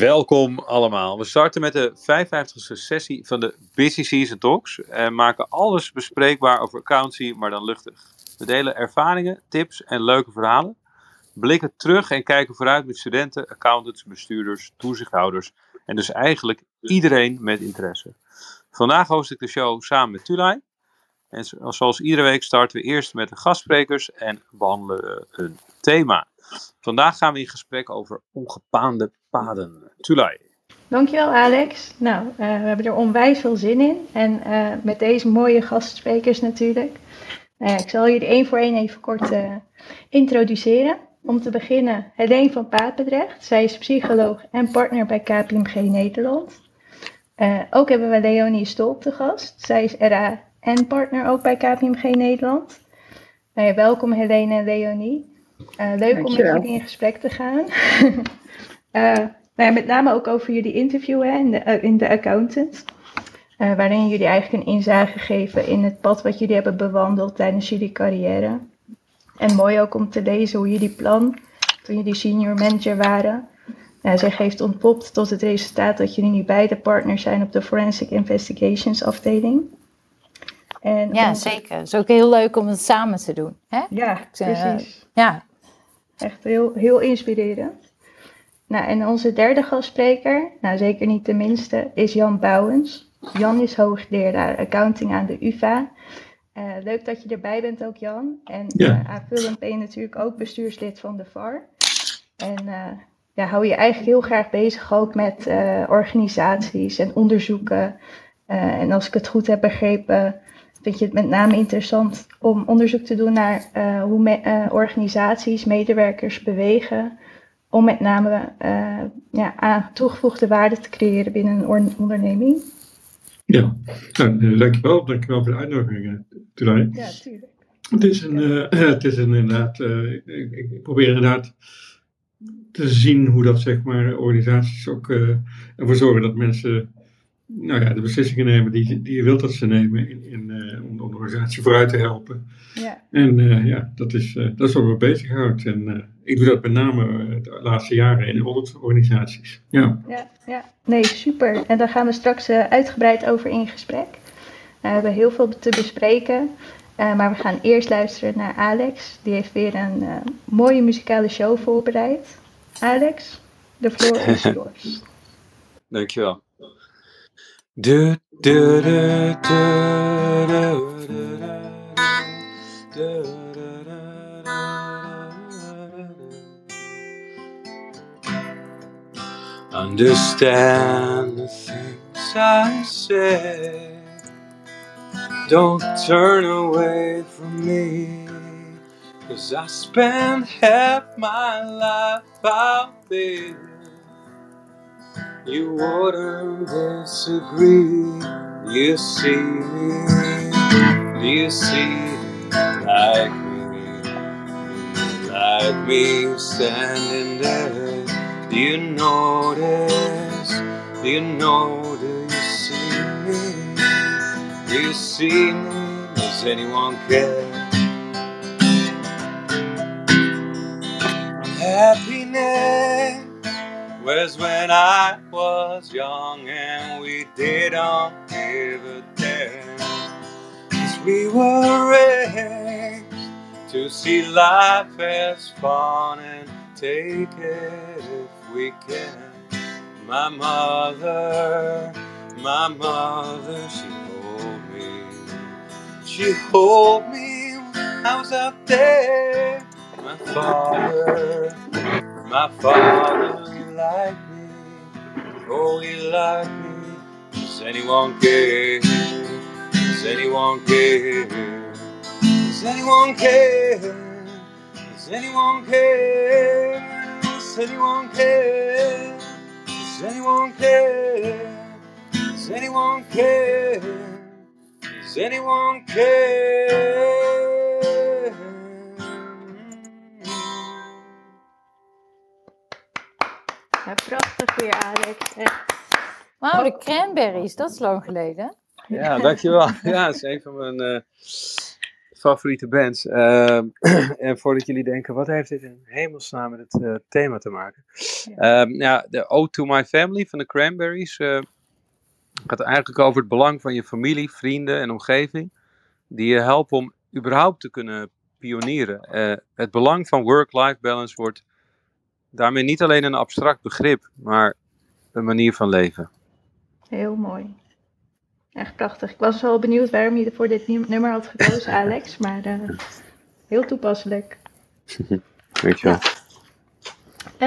Welkom allemaal. We starten met de 55e sessie van de Busy Season Talks en maken alles bespreekbaar over accountancy, maar dan luchtig. We delen ervaringen, tips en leuke verhalen, blikken terug en kijken vooruit met studenten, accountants, bestuurders, toezichthouders en dus eigenlijk iedereen met interesse. Vandaag host ik de show samen met Tulay. En zoals iedere week starten we eerst met de gastsprekers en behandelen een thema. Vandaag gaan we in gesprek over ongepaande paden. Tulay. Dankjewel Alex. Nou, uh, we hebben er onwijs veel zin in. En uh, met deze mooie gastsprekers natuurlijk. Uh, ik zal jullie één voor één even kort introduceren. Om te beginnen Helene van Papendrecht. Zij is psycholoog en partner bij KPMG Nederland. ook hebben we Leonie Stolp te gast. Zij is RA en partner ook bij KPMG Nederland. welkom Helene en Leonie. Uh, leuk om met jullie in gesprek te gaan. uh, nou ja, met name ook over jullie interview hè, in, de, uh, in de accountant. waarin jullie eigenlijk een inzage geven in het pad wat jullie hebben bewandeld tijdens jullie carrière. En mooi ook om te lezen hoe jullie plan, toen jullie senior manager waren, nou, zich heeft ontpopt tot het resultaat dat jullie nu beide partners zijn op de Forensic Investigations afdeling. En ja, zeker. Het is ook heel leuk om het samen te doen. Hè? Ja, precies. ja, Echt heel, heel inspirerend. Nou, en onze derde gastspreker, nou zeker niet de minste, is Jan Bouwens. Jan is hoogleraar accounting aan de UvA. Uh, leuk dat je erbij bent ook, Jan. En ja. uh, aanvullend ben je natuurlijk ook bestuurslid van de VAR. En uh, ja, hou je eigenlijk heel graag bezig ook met organisaties en onderzoeken. en als ik het goed heb begrepen, vind je het met name interessant om onderzoek te doen naar hoe me, organisaties, medewerkers bewegen om met name uh, ja, aan toegevoegde waarde te creëren binnen een onderneming. Ja, nou, dankjewel. Dankjewel voor de uitnodiging, Tulay. Ja, tuurlijk. Het is, een, het is een, inderdaad, ik, ik, probeer inderdaad te zien hoe dat zeg maar organisaties ook ervoor zorgen dat mensen nou ja, de beslissingen nemen die, die je wilt dat ze nemen in, in, om de organisatie vooruit te helpen. Ja. En ja, dat is, dat is wat me bezighoudt. En ik doe dat met name de laatste jaren in organisaties. Ja. Ja, ja, nee, super. En daar gaan we straks uitgebreid over in gesprek. we hebben heel veel te bespreken. maar we gaan eerst luisteren naar Alex. Die heeft weer een mooie muzikale show voorbereid. Alex, de floor is yours. Dankjewel. Do do Understand the things I say. Don't turn away from me. Cause I spend half my life out there. You wouldn't disagree. You see me, you see like me, like me standing there. Do you notice? Do you know? Do you see me? Do you see me? Does anyone care? Happiness was when I was young and we didn't give a damn. Cause we were raised to see life as fun and take it we can. My mother, my mother, she hold me. She hold me when I was out there. My father, my father he like me? Oh, you like me? Does anyone care? Does anyone care? Does anyone care? Does anyone care? Does anyone care? Does anyone care? Does anyone care? Does anyone care? prachtig weer, Alex. Wauw, de cranberries, dat is lang geleden. Ja, dankjewel. Ja, dat is een van mijn uh, favoriete bands. Ehm, en voordat jullie denken, wat heeft dit in hemelsnaam met het uh, thema te maken? Ja. Um, ja, de Ode to My Family van de Cranberries uh, gaat eigenlijk over het belang van je familie, vrienden en omgeving. Die je helpen om überhaupt te kunnen pionieren. Uh, het belang van work-life balance wordt daarmee niet alleen een abstract begrip, maar een manier van leven. Heel mooi. Echt prachtig. Ik was wel benieuwd waarom je voor dit nummer had gekozen, Alex. Maar uh, heel toepasselijk. Weet je wel.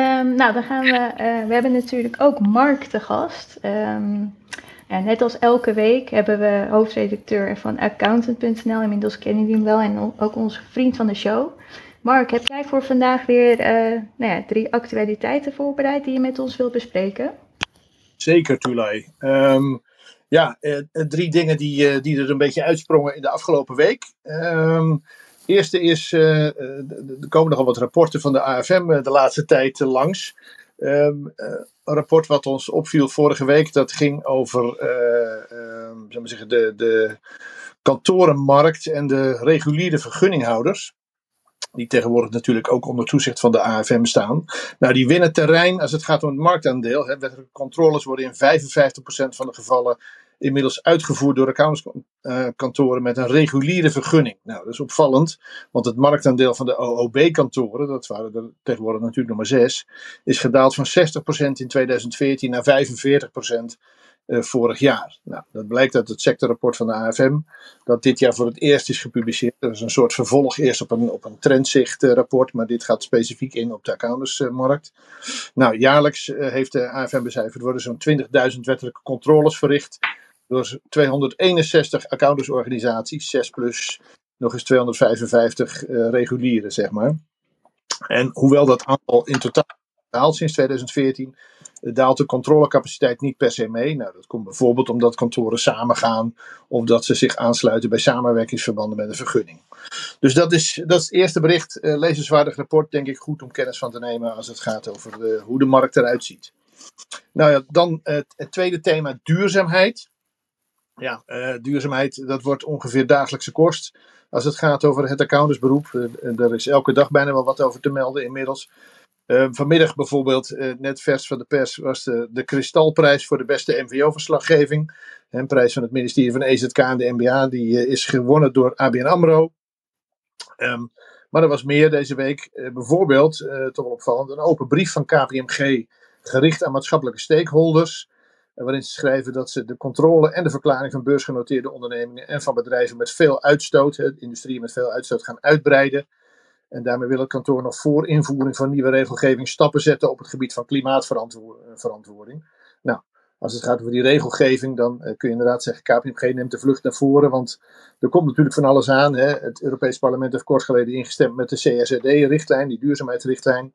Um, nou, dan gaan we. Uh, we hebben natuurlijk ook Mark te gast. Um, ja, net als elke week hebben we hoofdredacteur van accountant.nl. Inmiddels kennen jullie hem wel. En ook onze vriend van de show. Mark, heb jij voor vandaag weer uh, nou ja, drie actualiteiten voorbereid die je met ons wilt bespreken? Zeker, Tulay. Um, ja, eh, eh, drie dingen die, eh, die er een beetje uitsprongen in de afgelopen week. Um, eerste is, uh, er komen nogal wat rapporten van de AFM de laatste tijd langs. Um, een rapport wat ons opviel vorige week, dat ging over uh, uh, zeggen, de, de kantorenmarkt en de reguliere vergunninghouders die tegenwoordig natuurlijk ook onder toezicht van de AFM staan. Nou, die winnen terrein als het gaat om het marktaandeel. Hè. Controles worden in 55% van de gevallen inmiddels uitgevoerd door accountantskantoren met een reguliere vergunning. Nou, dat is opvallend, want het marktaandeel van de OOB-kantoren, dat waren er tegenwoordig natuurlijk nog maar zes, is gedaald van 60% in 2014 naar 45% uh, vorig jaar. Nou, dat blijkt uit het sectorrapport van de AFM, dat dit jaar voor het eerst is gepubliceerd. Dat is een soort vervolg eerst op een, op een trendzichtrapport, maar dit gaat specifiek in op de accountantsmarkt. Nou, jaarlijks uh, heeft de AFM becijferd worden zo'n 20.000 wettelijke controles verricht door 261 accountantsorganisaties, 6 plus nog eens 255 uh, reguliere, zeg maar. En hoewel dat aantal in totaal daalt sinds 2014, daalt de controlecapaciteit niet per se mee. Nou, dat komt bijvoorbeeld omdat kantoren samengaan of dat ze zich aansluiten bij samenwerkingsverbanden met een vergunning. Dus dat is, dat is het eerste bericht, uh, lezenswaardig rapport, denk ik goed om kennis van te nemen als het gaat over hoe de markt eruit ziet. Nou ja, dan het tweede thema duurzaamheid. Ja, uh, duurzaamheid, dat wordt ongeveer dagelijkse kost. Als het gaat over het accountantsberoep, uh, er is elke dag bijna wel wat over te melden inmiddels. Uh, vanmiddag bijvoorbeeld, net vers van de pers, was de, de Kristalprijs voor de beste MVO-verslaggeving. Een prijs van het ministerie van EZK en de MBA. Die is gewonnen door ABN AMRO. Um, maar er was meer deze week. bijvoorbeeld, toch wel opvallend, een open brief van KPMG gericht aan maatschappelijke stakeholders. Waarin ze schrijven dat ze de controle en de verklaring van beursgenoteerde ondernemingen en van bedrijven met veel uitstoot, industrieën met veel uitstoot, gaan uitbreiden. En daarmee wil het kantoor nog voor invoering van nieuwe regelgeving stappen zetten op het gebied van klimaatverantwoording. Eh, als het gaat over die regelgeving, dan uh, kun je inderdaad zeggen: KPMG neemt de vlucht naar voren. Want er komt natuurlijk van alles aan. Hè. Het Europees Parlement heeft kort geleden ingestemd met de CSRD-richtlijn, die duurzaamheidsrichtlijn.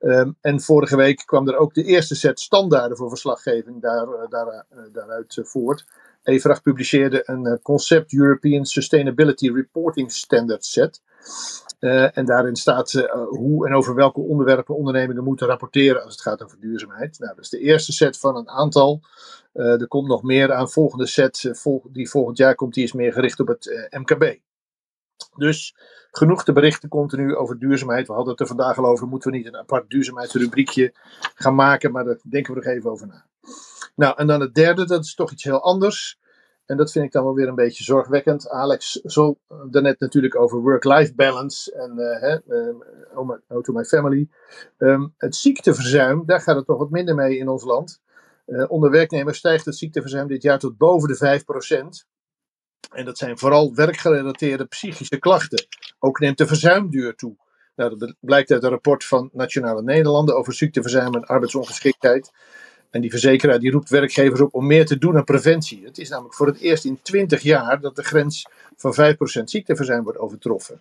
Um, en vorige week kwam er ook de eerste set standaarden voor verslaggeving daar, daar, uh, daaruit voort. EVRAG publiceerde een Concept European Sustainability Reporting Standard set. Uh, en daarin staat uh, hoe en over welke onderwerpen ondernemingen moeten rapporteren als het gaat over duurzaamheid. Nou, dat is de eerste set van een aantal. Uh, er komt nog meer aan. Volgende set vol die volgend jaar komt, die is meer gericht op het MKB. Dus genoeg te berichten continu over duurzaamheid. We hadden het er vandaag al over. Moeten we niet een apart duurzaamheidsrubriekje gaan maken? Maar daar denken we nog even over na. Nou, en dan het derde, dat is toch iets heel anders. En dat vind ik dan wel weer een beetje zorgwekkend. Alex, zo daarnet natuurlijk over work-life balance en uh, uh, oh, to my family. Um, het ziekteverzuim, daar gaat het toch wat minder mee in ons land. Uh, onder werknemers stijgt het ziekteverzuim dit jaar tot boven de 5%. En dat zijn vooral werkgerelateerde psychische klachten. Ook neemt de verzuimduur toe. Nou, dat blijkt uit een rapport van Nationale Nederlanden over ziekteverzuim en arbeidsongeschiktheid. En die verzekeraar die roept werkgevers op om meer te doen aan preventie. Het is namelijk voor het eerst in 20 jaar dat de grens van 5% ziekteverzuim wordt overtroffen.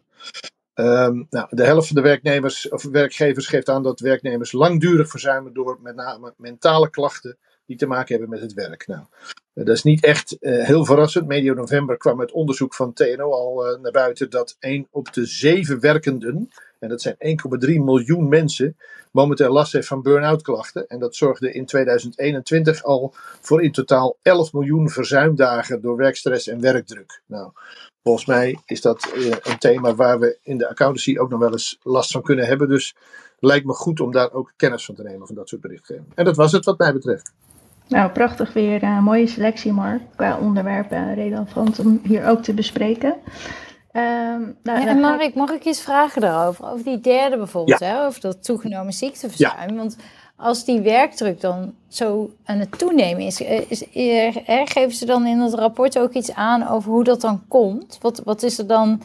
Um, nou, de helft van de werknemers of werkgevers geeft aan dat werknemers langdurig verzuimen door met name mentale klachten die te maken hebben met het werk. Nou, dat is niet echt uh, heel verrassend. Medio november kwam het onderzoek van TNO al uh, naar buiten dat 1 op de 7 werkenden en dat zijn 1,3 miljoen mensen, momenteel last heeft van burn-out klachten. En dat zorgde in 2021 al voor in totaal 11 miljoen verzuimdagen door werkstress en werkdruk. Nou, volgens mij is dat eh, een thema waar we in de accountancy ook nog wel eens last van kunnen hebben. Dus lijkt me goed om daar ook kennis van te nemen van dat soort berichtgeving. En dat was het wat mij betreft. Nou, prachtig weer. Uh, mooie selectie, Mark. Qua onderwerpen relevant om hier ook te bespreken. Um, nou, ja, en Mark, mag ik iets vragen daarover? Over die derde bijvoorbeeld, hè? over dat toegenomen ziekteverzuim. Want als die werkdruk dan zo aan het toenemen is, eh, is, is er, geven ze dan in het rapport ook iets aan over hoe dat dan komt? Wat, wat is er dan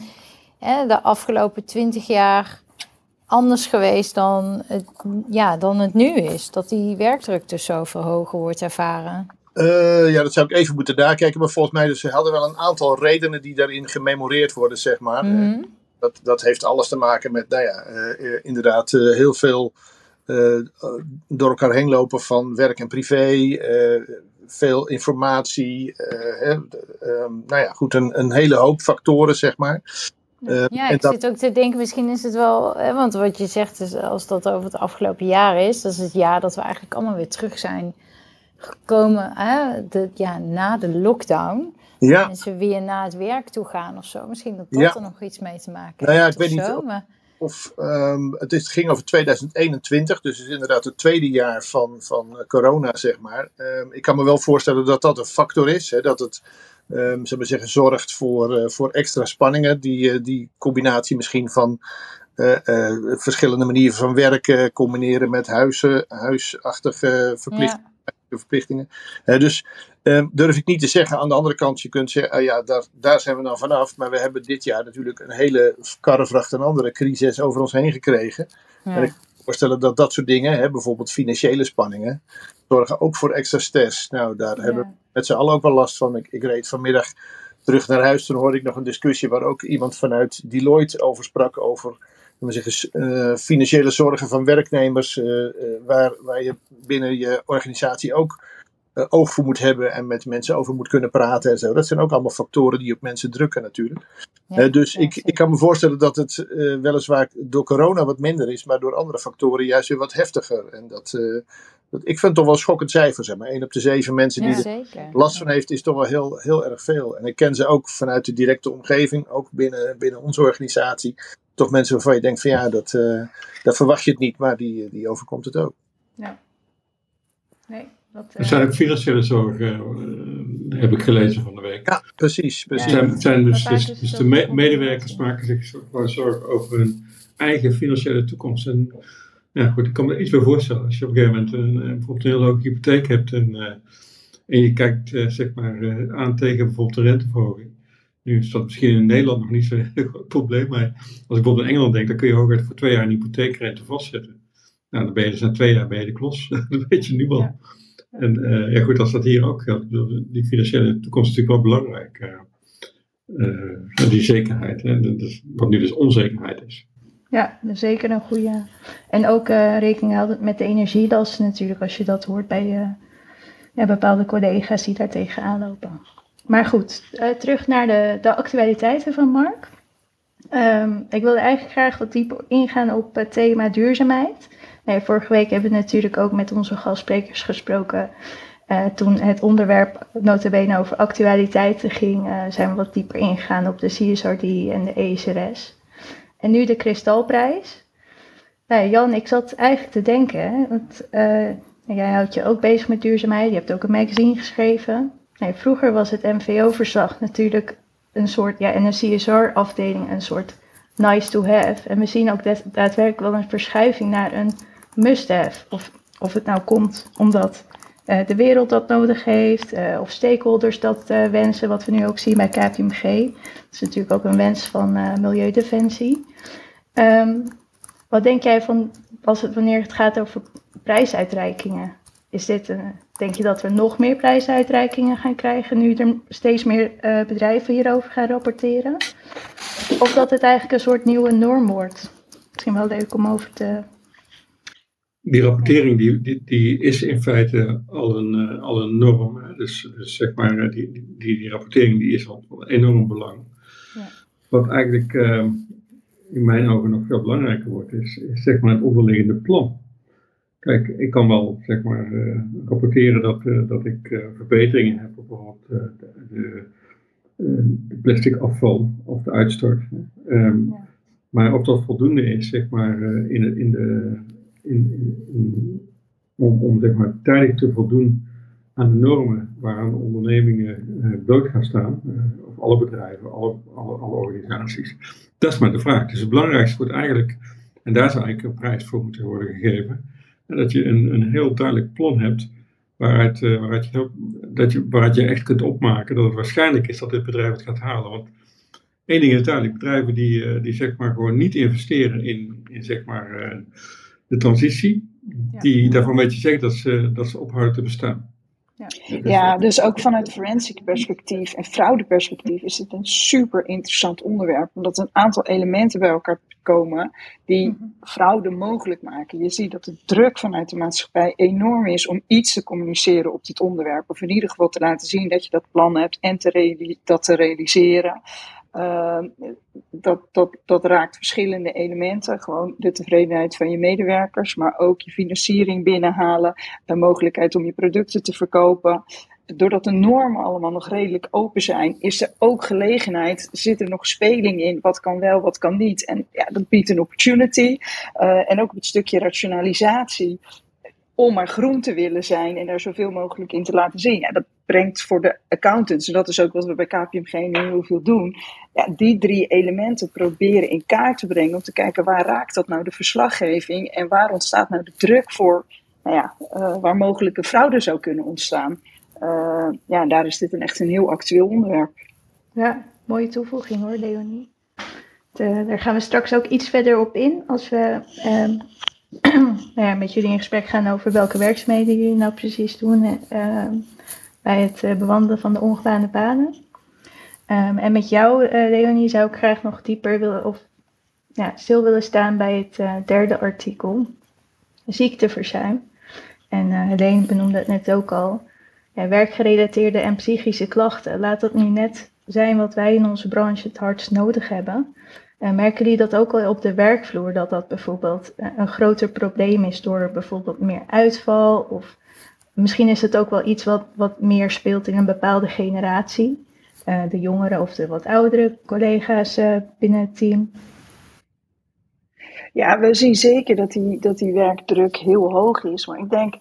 hè, de afgelopen twintig jaar anders geweest dan het, ja, dan het nu is? Dat die werkdruk dus zo verhogen wordt ervaren? Uh, ja, dat zou ik even moeten nakijken. Maar volgens mij dus, ze hadden wel een aantal redenen die daarin gememoreerd worden, zeg maar. Mm dat, dat heeft alles te maken met, nou ja, uh, inderdaad heel veel door elkaar heen lopen van werk en privé. veel informatie. Ehm, nou ja, goed, een, een hele hoop factoren, zeg maar. ja, ik zit ook te denken, misschien is het wel, hè, want wat je zegt, is, als dat over het afgelopen jaar is, dat is het jaar dat we eigenlijk allemaal weer terug zijn gekomen hè, de, ja, na de lockdown. Ja. Mensen weer naar het werk toe gaan of zo. Misschien dat dat er nog iets mee te maken nou ja, ik weet niet of, of um, het, is, ging over 2021, dus het is inderdaad het tweede jaar van, van corona, zeg maar. Um, ik kan me wel voorstellen dat dat een factor is. Hè, dat het, um, zullen we zeggen, zorgt voor, uh, voor extra spanningen. Die, uh, die combinatie misschien van uh, verschillende manieren van werken combineren met huizen, huisachtige verplichtingen verplichtingen. dus um, durf ik niet te zeggen. Aan de andere kant, je kunt zeggen, uh, ja, daar, daar zijn we dan vanaf. Maar we hebben dit jaar natuurlijk een hele karrevracht en andere crisis over ons heen gekregen. En ik kan me voorstellen dat dat soort dingen, hè, bijvoorbeeld financiële spanningen, zorgen ook voor extra stress. Nou, daar hebben we met z'n allen ook wel last van. Ik, ik reed vanmiddag terug naar huis. Toen hoorde ik nog een discussie waar ook iemand vanuit Deloitte over sprak. Over zeggen, uh, financiële zorgen van werknemers, uh, uh, waar, waar je binnen je organisatie ook oog voor moet hebben en met mensen over moet kunnen praten en zo. Dat zijn ook allemaal factoren die op mensen drukken natuurlijk. Ja, dus ik, ik kan me voorstellen dat het weliswaar door corona wat minder is, maar door andere factoren juist weer wat heftiger. En dat, dat, ik vind het toch wel schokkend cijfer, zeg maar. 1 op de 7 mensen die er last van heeft, is toch wel heel, heel erg veel. En ik ken ze ook vanuit de directe omgeving, ook binnen, binnen onze organisatie toch mensen waarvan je denkt van ja, dat, uh, dat verwacht je het niet, maar die, die overkomt het ook. Ja. Nee, dat, uh... Er zijn ook financiële zorgen, uh, heb ik gelezen van de week. Ja, precies. precies. Ja, zijn, zijn dus, dus, dus de me medewerkers maken zich gewoon zorgen over hun eigen financiële toekomst. En ja, goed, ik kan me iets bij voorstellen. Als je op een gegeven moment een, bijvoorbeeld een hele hoge hypotheek hebt en, en je kijkt zeg maar, aan tegen bijvoorbeeld de renteverhoging nu is dat misschien in Nederland nog niet zo'n groot probleem, maar als ik bijvoorbeeld in Engeland denk, dan kun je hooguit voor twee jaar een hypotheekrente vastzetten. Nou, dan ben je dus na twee jaar ben je de klos. dat weet je nu al. En uh, ja, goed, als dat hier ook geldt, die financiële toekomst is natuurlijk wel belangrijk. Uh, die zekerheid, hè, dus, wat nu dus onzekerheid is. Ja, zeker een goede. En ook uh, rekening houden met de energie. Dat is natuurlijk, als je dat hoort bij ja, bepaalde collega's die daar tegenaan lopen. Maar goed, uh, terug naar de, de actualiteiten van Mark. Um, ik wilde eigenlijk graag wat dieper ingaan op het thema duurzaamheid. Vorige week hebben we natuurlijk ook met onze gastsprekers gesproken. Uh, toen het onderwerp notabene over actualiteiten ging, uh, zijn we wat dieper ingegaan op de CSRD en de ESRS. En nu de Kristalprijs. Nou, Jan, ik zat eigenlijk te denken, jij houdt je ook bezig met duurzaamheid. Je hebt ook een magazine geschreven. Nee, vroeger was het MVO-verslag natuurlijk een soort, ja, en een CSR-afdeling een soort nice to have. En we zien ook daadwerkelijk wel een verschuiving naar een must-have. Of, of het nou komt omdat uh, de wereld dat nodig heeft, uh, of stakeholders dat uh, wensen, wat we nu ook zien bij KPMG. Dat is natuurlijk ook een wens van Milieudefensie. Um, wat denk jij van als het, wanneer het gaat over prijsuitreikingen? Is dit een, denk je dat we nog meer prijsuitreikingen gaan krijgen nu er steeds meer uh, bedrijven hierover gaan rapporteren? Of dat het eigenlijk een soort nieuwe norm wordt? Misschien wel leuk om over te. Die rapportering die, die, die is in feite al een, uh, al een norm. Dus, dus zeg maar, uh, die, die, die rapportering die is al van enorm belang. Ja. Wat eigenlijk in mijn ogen nog veel belangrijker wordt, is, is zeg maar het onderliggende plan. Kijk, ik kan wel zeg maar rapporteren dat, dat ik verbeteringen heb op bijvoorbeeld de, de, plastic afval of de uitstoot. Ehm, maar of dat voldoende is, zeg maar, in, in de, in, in, om, om zeg maar, tijdig te voldoen aan de normen waaraan ondernemingen bloot gaan staan, of alle bedrijven, alle, alle, alle, organisaties. Dat is maar de vraag. Dus het belangrijkste wordt eigenlijk, en daar zou eigenlijk een prijs voor moeten worden gegeven, dat je een, een heel duidelijk plan hebt waaruit, uh, waaruit, je, dat je, waaruit je echt kunt opmaken dat het waarschijnlijk is dat dit bedrijf het gaat halen. Want één ding is duidelijk, bedrijven die, die zeg maar gewoon niet investeren in, in zeg maar de transitie, die daarvan weet je zeker dat ze, dat ze ophouden te bestaan. Ja. ja, dus ook vanuit forensic perspectief en fraudeperspectief is het een super interessant onderwerp. Omdat een aantal elementen bij elkaar komen die mhm. fraude mogelijk maken. Je ziet dat de druk vanuit de maatschappij enorm is om iets te communiceren op dit onderwerp. Of in ieder geval te laten zien dat je dat plan hebt en te dat te realiseren. Ehm, dat, dat, dat raakt verschillende elementen. Gewoon de tevredenheid van je medewerkers, maar ook je financiering binnenhalen, de mogelijkheid om je producten te verkopen. Doordat de normen allemaal nog redelijk open zijn, is er ook gelegenheid, zit er nog speling in, wat kan wel, wat kan niet. En ja, dat biedt een opportunity. Uh, en ook het stukje rationalisatie om maar groen te willen zijn en daar zoveel mogelijk in te laten zien. Ja, dat brengt voor de accountants, en dat is ook wat we bij KPMG nu heel veel doen, ja, die drie elementen proberen in kaart te brengen om te kijken waar raakt dat nou de verslaggeving en waar ontstaat nou de druk voor, nou ja, uh, waar mogelijke fraude zou kunnen ontstaan. Uh, ja, daar is dit een echt een heel actueel onderwerp. Ja, mooie toevoeging hoor, Leonie. Daar gaan we straks ook iets verder op in als we ehm, nou met jullie in gesprek gaan over welke werkzaamheden jullie nou precies doen uh, bij het uh, bewandelen van de ongebaande paden. Um, en met jou, uh, Leonie, zou ik graag nog dieper willen of stil willen staan bij het derde artikel, ziekteverzuim. En Helene benoemde het net ook al. Ja, werkgerelateerde en psychische klachten. Laat dat nu net zijn wat wij in onze branche het hardst nodig hebben. En merken jullie dat ook al op de werkvloer, dat dat bijvoorbeeld eh, een groter probleem is door bijvoorbeeld meer uitval? Of misschien is het ook wel iets wat, wat meer speelt in een bepaalde generatie, uh, de jongere of de wat oudere collega's uh, binnen het team? Ja, we zien zeker dat die, dat die werkdruk heel hoog is. Maar ik denk,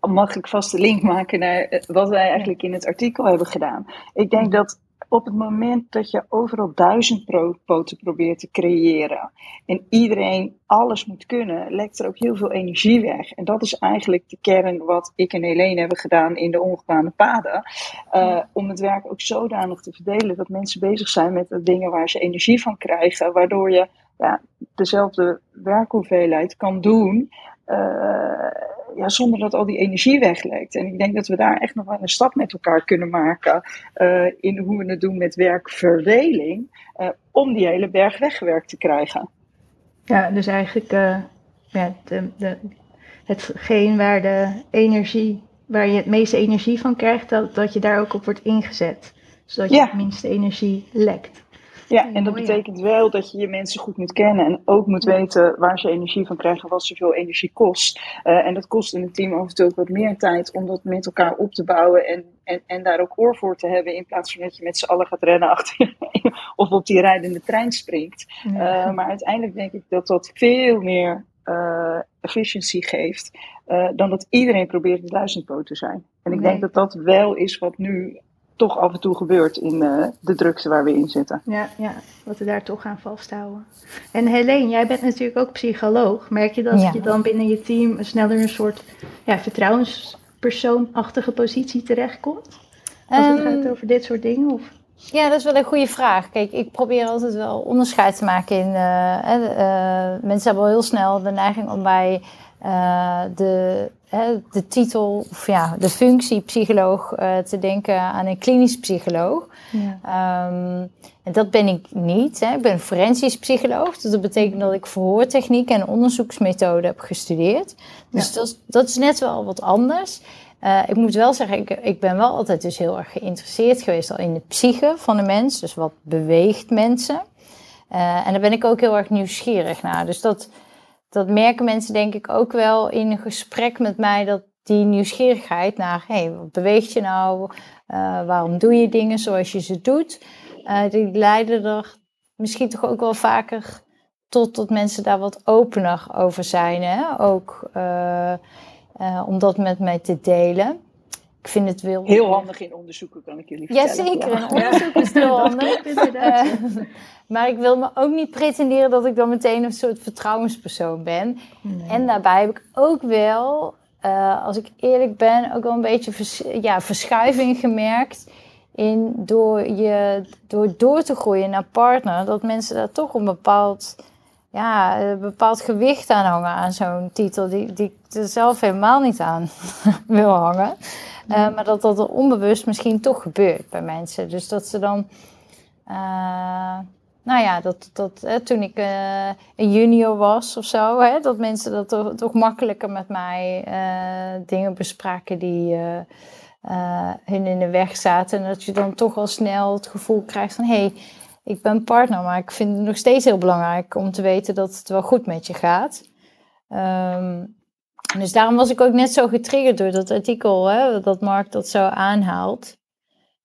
mag ik vast de link maken naar wat wij eigenlijk in het artikel hebben gedaan. Ik denk dat op het moment dat je overal duizend poten probeert te creëren en iedereen alles moet kunnen, lekt er ook heel veel energie weg. En dat is eigenlijk de kern wat ik en Helene hebben gedaan in de ongebaande paden. Uh, om het werk ook zodanig te verdelen dat mensen bezig zijn met de dingen waar ze energie van krijgen, waardoor je ja, dezelfde werkhoeveelheid kan doen. Uh, ja, zonder dat al die energie weglekt. En ik denk dat we daar echt nog wel een stap met elkaar kunnen maken uh, in hoe we het doen met werkverdeling, uh, om die hele berg weggewerkt te krijgen. Ja, dus eigenlijk uh, ja, de, de, hetgeen waar de energie, waar je het meeste energie van krijgt, dat, dat je daar ook op wordt ingezet. Zodat je het minste energie lekt. Ja, en dat betekent wel dat je je mensen goed moet kennen en ook moet weten waar ze energie van krijgen, wat zoveel energie kost. Uh, en dat kost in het team af en toe ook wat meer tijd om dat met elkaar op te bouwen en, en, en daar ook oor voor te hebben, in plaats van dat je met z'n allen gaat rennen achter of op die rijdende trein springt. Uh, maar uiteindelijk denk ik dat dat veel meer uh, efficiency geeft, dan dat iedereen probeert een duizendpoot te zijn. En ik denk dat dat wel is wat nu toch af en toe gebeurt in uh, de drukte waar we in zitten. Ja, ja, wat we daar toch aan vasthouden. En Helene, jij bent natuurlijk ook psycholoog. Merk je dat je dan binnen je team sneller een soort ja, vertrouwenspersoonachtige positie terechtkomt? Als het gaat ehm, over dit soort dingen? Of? Ja, dat is wel een goede vraag. Kijk, ik probeer altijd wel onderscheid te maken in. Uh, uh, mensen hebben al heel snel de neiging om bij uh, de de titel, of ja, de functie psycholoog uh, te denken aan een klinisch psycholoog. Ja. Um, en dat ben ik niet. Hè. Ik ben forensisch psycholoog. Dus dat betekent dat ik verhoortechniek en onderzoeksmethode heb gestudeerd. Dus ja. dat, dat, is net wel wat anders. Uh, ik moet wel zeggen, ik, ik ben wel altijd dus heel erg geïnteresseerd geweest al in de psyche van de mens. Dus wat beweegt mensen. en daar ben ik ook heel erg nieuwsgierig naar. Dus dat, dat merken mensen denk ik ook wel in een gesprek met mij, dat die nieuwsgierigheid naar, hé, hey, wat beweegt je nou? waarom doe je dingen zoals je ze doet? die leiden er misschien toch ook wel vaker tot dat mensen daar wat opener over zijn. Hè? Ook om dat met mij te delen. Ik vind het wel... Heel handig in onderzoeken, kan ik jullie vertellen. Jazeker, in onderzoek is heel handig. Uh, maar ik wil me ook niet pretenderen dat ik dan meteen een soort vertrouwenspersoon ben. En daarbij heb ik ook wel, uh, als ik eerlijk ben, ook wel een beetje vers ja, verschuiving gemerkt. In door, je, door door te groeien naar partner, dat mensen daar toch een bepaald ja, een bepaald gewicht aan hangen aan zo'n titel die, die ik er zelf helemaal niet aan wil hangen. Uh, maar dat dat er onbewust misschien toch gebeurt bij mensen. Dus dat ze dan, uh, nou ja, dat, dat uh, toen ik een junior was of zo, hè, dat mensen dat toch, toch makkelijker met mij dingen bespraken die hun in de weg zaten. En dat je dan toch al snel het gevoel krijgt van hé. Hey, ik ben partner, maar ik vind het nog steeds heel belangrijk om te weten dat het wel goed met je gaat. Um, dus daarom was ik ook net zo getriggerd door dat artikel, hè, dat Mark dat zo aanhaalt.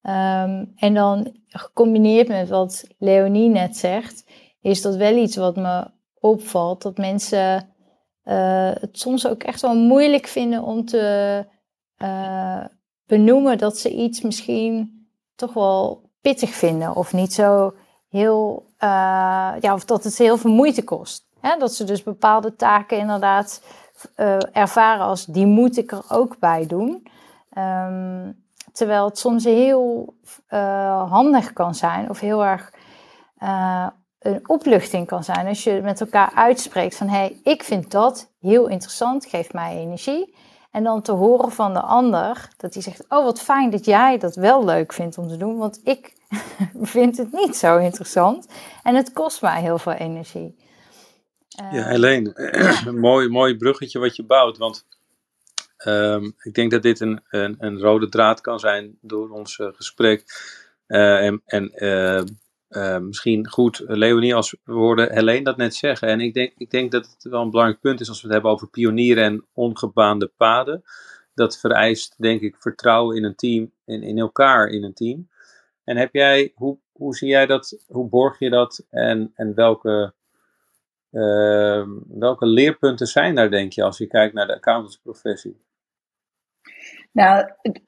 Um, en dan gecombineerd met wat Leonie net zegt, is dat wel iets wat me opvalt. Dat mensen uh, het soms ook echt wel moeilijk vinden om te uh, benoemen dat ze iets misschien toch wel pittig vinden of niet zo heel, uh, ja, of dat het heel veel moeite kost. Dat ze dus bepaalde taken inderdaad uh, ervaren als die moet ik er ook bij doen. Um, terwijl het soms heel uh, handig kan zijn of heel erg een opluchting kan zijn als je met elkaar uitspreekt van hé, hey, ik vind dat heel interessant, geeft mij energie. En dan te horen van de ander dat hij zegt: Oh, wat fijn dat jij dat wel leuk vindt om te doen, want ik vind het niet zo interessant en het kost mij heel veel energie. Uh, ja, Helene, een mooi, mooi bruggetje wat je bouwt, want um, ik denk dat dit een, een, een, rode draad kan zijn door ons uh, gesprek. Uh, en en misschien goed, Leonie, als we hoorden Helene dat net zeggen. En ik denk, ik denk dat het wel een belangrijk punt is als we het hebben over pionieren en ongebaande paden. Dat vereist, denk ik, vertrouwen in een team, in, in elkaar in een team. En heb jij, hoe, hoe zie jij dat, hoe borg je dat en, en welke, uh, welke leerpunten zijn daar, denk je, als je kijkt naar de accountantsprofessie? Nou, het,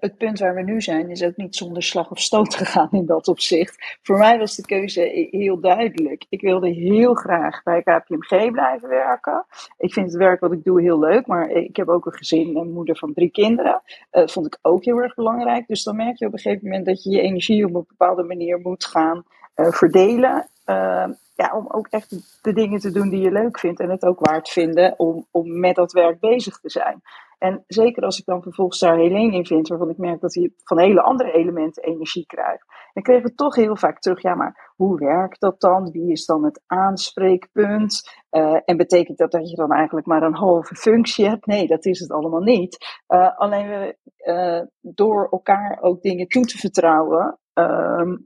het, punt waar we nu zijn is ook niet zonder slag of stoot gegaan in dat opzicht. Voor mij was de keuze heel duidelijk. Ik wilde heel graag bij KPMG blijven werken. Ik vind het werk wat ik doe heel leuk, maar ik heb ook een gezin en moeder van drie kinderen. Dat uh, vond ik ook heel erg belangrijk. Dus dan merk je op een gegeven moment dat je je energie op een bepaalde manier moet gaan verdelen. ja, om ook echt de dingen te doen die je leuk vindt en het ook waard vinden om, om met dat werk bezig te zijn. En zeker als ik dan vervolgens daar Helene in vind, waarvan ik merk dat hij van hele andere elementen energie krijgt. Dan kregen we toch heel vaak terug, ja, maar hoe werkt dat dan? Wie is dan het aanspreekpunt? Uh, en betekent dat dat je dan eigenlijk maar een halve functie hebt? Nee, dat is het allemaal niet. Alleen we, door elkaar ook dingen toe te vertrouwen ehm,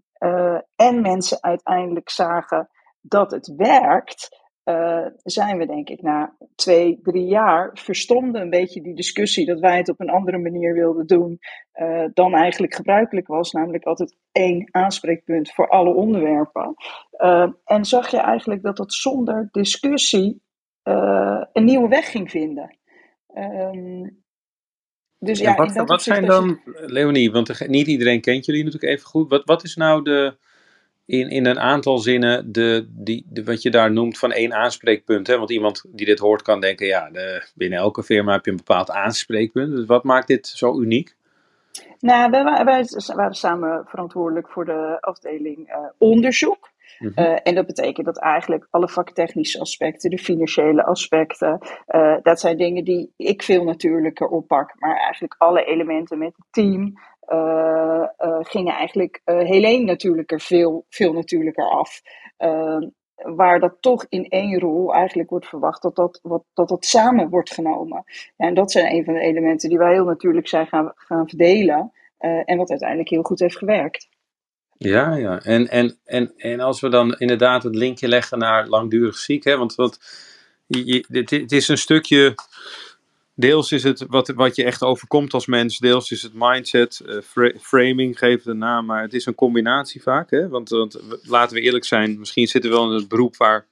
en mensen uiteindelijk zagen dat het werkt, uh, zijn we denk ik na twee, drie jaar verstomde een beetje die discussie dat wij het op een andere manier wilden doen uh, dan eigenlijk gebruikelijk was, namelijk altijd één aanspreekpunt voor alle onderwerpen. Uh, en zag je eigenlijk dat dat zonder discussie een nieuwe weg ging vinden. Um, dus ja, wat, wat zijn dan, Leonie, want niet iedereen kent jullie natuurlijk even goed. Wat, wat is nou de, in, in een aantal zinnen de, die, de, wat je daar noemt van één aanspreekpunt. Hè? Want iemand die dit hoort kan denken, ja, de, binnen elke firma heb je een bepaald aanspreekpunt. Dus wat maakt dit zo uniek? Nou, wij, wij waren samen verantwoordelijk voor de afdeling uh, onderzoek. -hmm. uh, en dat betekent dat eigenlijk alle vaktechnische aspecten, de financiële aspecten, uh, dat zijn dingen die ik veel natuurlijker oppak. Maar eigenlijk alle elementen met het team, gingen eigenlijk uh, Helene natuurlijker veel, veel natuurlijker af. Ehm, waar dat toch in één rol eigenlijk wordt verwacht dat dat, wat, dat, dat samen wordt genomen. En dat zijn een van de elementen die wij heel natuurlijk zijn gaan, gaan verdelen. en wat uiteindelijk heel goed heeft gewerkt. Ja, ja. En, en, en, en als we dan inderdaad het linkje leggen naar langdurig ziek, hè, want wat, je, het is een stukje Deels is het wat, wat je echt overkomt als mens, deels is het mindset, uh, framing, geef het een naam, maar het is een combinatie vaak. Hè? Want, want, laten we eerlijk zijn, misschien zitten we wel in het beroep waar,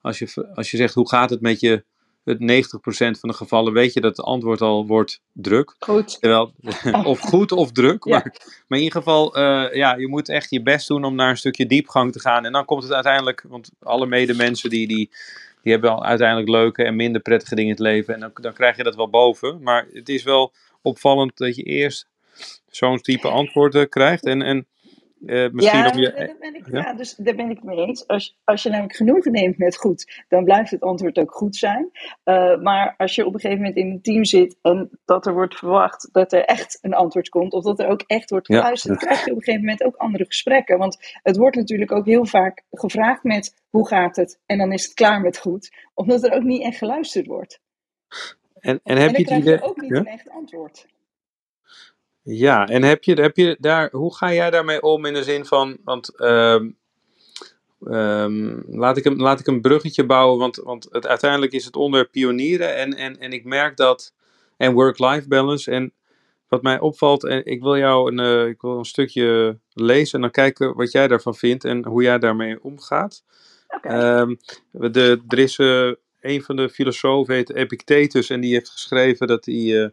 als je, als je zegt hoe gaat het met je, het 90% van de gevallen weet je dat het antwoord al wordt druk. Goed. Terwijl, of goed of druk, maar, maar in ieder geval, uh, ja, je moet echt je best doen om naar een stukje diepgang te gaan. En dan komt het uiteindelijk, want alle medemensen die, die die hebben al uiteindelijk leuke en minder prettige dingen in het leven. En dan, dan krijg je dat wel boven. Maar het is wel opvallend dat je eerst zo'n type antwoorden krijgt. En, en uh, misschien ja, je, daar ben ik, ja? dus daar ben ik mee eens. Als, als je namelijk genoegen neemt met goed, dan blijft het antwoord ook goed zijn. Uh, maar als je op een gegeven moment in een team zit en dat er wordt verwacht dat er echt een antwoord komt, of dat er ook echt wordt geluisterd, ja. krijg je op een gegeven moment ook andere gesprekken. Want het wordt natuurlijk ook heel vaak gevraagd met hoe gaat het? En dan is het klaar met goed, omdat er ook niet echt geluisterd wordt. En, en heb en dan je krijg je ook niet een echt antwoord. Ja, en heb je, heb je daar, hoe ga jij daarmee om in de zin van, want um, um, laat, ik een, laat ik een bruggetje bouwen, want, want het, uiteindelijk is het onder pionieren en, en, en ik merk dat, en work-life balance, en wat mij opvalt, en ik wil jou een, uh, ik wil een stukje lezen en dan kijken wat jij daarvan vindt en hoe jij daarmee omgaat. Okay. Um, de, er is uh, een van de filosofen, heet Epictetus, en die heeft geschreven dat hij... Uh,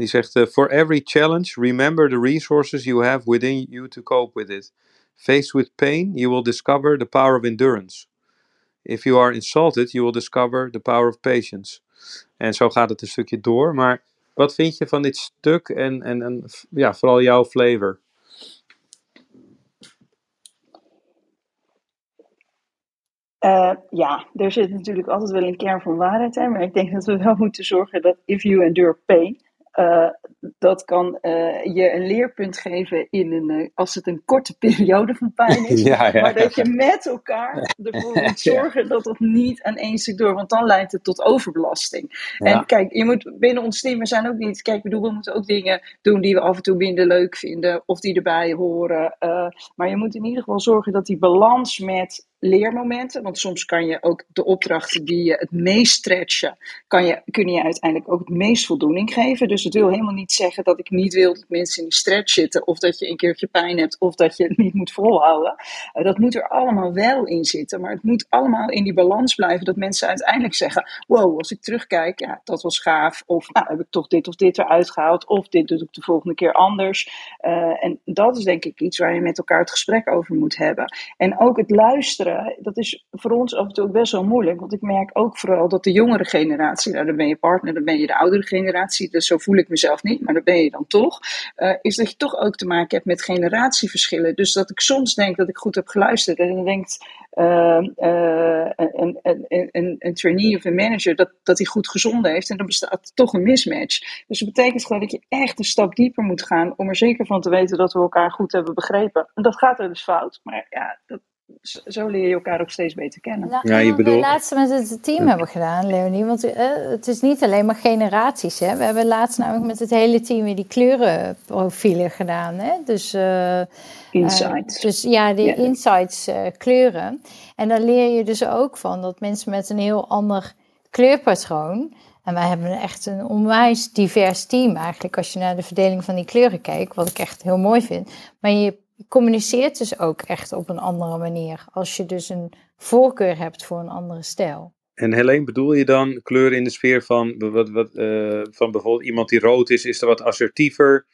die zegt: uh, For every challenge, remember the resources you have within you to cope with it. Faced with pain, you will discover the power of endurance. If you are insulted, you will discover the power of patience. En zo gaat het een stukje door. Maar wat vind je van dit stuk en, en, en ja, vooral jouw flavor? Uh, ja, er zit natuurlijk altijd wel een kern van waarheid in, maar ik denk dat we wel moeten zorgen dat if you endure pain, uh, dat kan uh, je een leerpunt geven in een, uh, als het een korte periode van pijn is. ja, ja, maar dat je met elkaar ervoor moet zorgen dat het niet aan één stuk door, want dan leidt het tot overbelasting. En kijk, je moet binnen ons team, we zijn ook niet, kijk, bedoel, we moeten ook dingen doen die we af en toe minder leuk vinden of die erbij horen. maar je moet in ieder geval zorgen dat die balans met leermomenten. Want soms kan je ook de opdrachten die je het meest stretchen, kan je, kun je uiteindelijk ook het meest voldoening geven. Dus het wil helemaal niet zeggen dat ik niet wil dat mensen in die stretch zitten, of dat je een keertje pijn hebt, of dat je het niet moet volhouden. Uh, dat moet er allemaal wel in zitten. Maar het moet allemaal in die balans blijven dat mensen uiteindelijk zeggen: Wow, als ik terugkijk, ja, dat was gaaf. Of nou, heb ik toch dit of dit eruit gehaald, of dit doe ik de volgende keer anders. Uh, en dat is denk ik iets waar je met elkaar het gesprek over moet hebben. En ook het luisteren dat is voor ons af en toe ook best wel moeilijk. Want ik merk ook vooral dat de jongere generatie, nou dan ben je partner, dan ben je de oudere generatie, dus zo voel ik mezelf niet, maar dan ben je dan toch. Uh, is dat je toch ook te maken hebt met generatieverschillen. Dus dat ik soms denk dat ik goed heb geluisterd en dan denkt uh, uh, een, een, een, een trainee of een manager dat, dat hij goed gezonden heeft en dan bestaat toch een mismatch. Dus dat betekent gewoon dat je echt een stap dieper moet gaan om er zeker van te weten dat we elkaar goed hebben begrepen. En dat gaat er dus fout, maar ja, dat, zo leer je elkaar ook steeds beter kennen. Nou, ja, je bedoelt... we laatst met het team hebben gedaan, Leonie. Want uh, het is niet alleen maar generaties. Hè. We hebben laatst namelijk met het hele team weer die kleurenprofielen gedaan. Hè. Dus, uh, insights. Uh, dus ja, die insights kleuren. En dan leer je dus ook van dat mensen met een heel ander kleurpatroon... En wij hebben echt een onwijs divers team eigenlijk, als je naar de verdeling van die kleuren kijkt, wat ik echt heel mooi vind. Maar je je communiceert dus ook echt op een andere manier. Als je dus een voorkeur hebt voor een andere stijl. En Helene, bedoel je dan kleur in de sfeer van, wat, wat, uh, van bijvoorbeeld iemand die rood is, is er wat assertiever?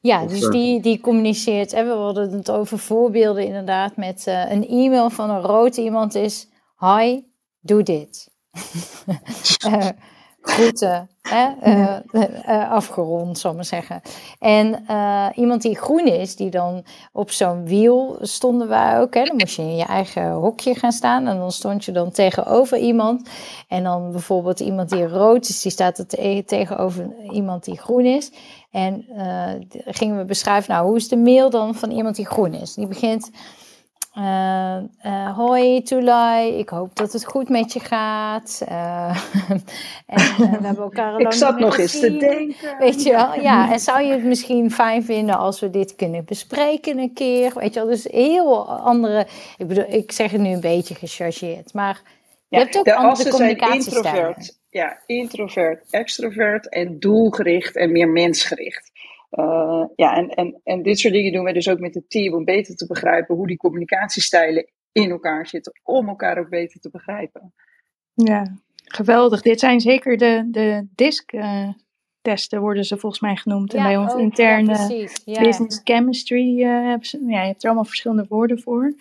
Ja, dus uh, die, die communiceert. En we hadden het over voorbeelden inderdaad met uh, een e-mail van een rood iemand is: Hi, doe dit. groeten hè, uh, uh, afgerond, zal ik maar zeggen. En uh, iemand die groen is, die dan op zo'n wiel stonden wij ook. Hè, dan moest je in je eigen hokje gaan staan en dan stond je dan tegenover iemand. En dan bijvoorbeeld iemand die rood is, die staat er te tegenover iemand die groen is. En gingen we beschrijven, nou, hoe is de mail dan van iemand die groen is? Die begint... uh, hoi Tulai, ik hoop dat het goed met je gaat. en we hebben elkaar al Ik zat nog eens te denken. Weet je wel, ja. En zou je het misschien fijn vinden als we dit kunnen bespreken een keer? Weet je wel, dus heel andere... Ik bedoel, ik zeg het nu een beetje gechargeerd, maar... Je hebt ook de andere communicatiestijlen. Ja, introvert, extrovert en doelgericht en meer mensgericht. Uh, ja, en, en, en dit soort dingen doen we dus ook met het team om beter te begrijpen hoe die communicatiestijlen in elkaar zitten, om elkaar ook beter te begrijpen. Ja, geweldig. Dit zijn zeker de, de DISC uh, testen, worden ze volgens mij genoemd. en bij ons interne ja, business chemistry uh, hebben ze, ja, je hebt er allemaal verschillende woorden voor.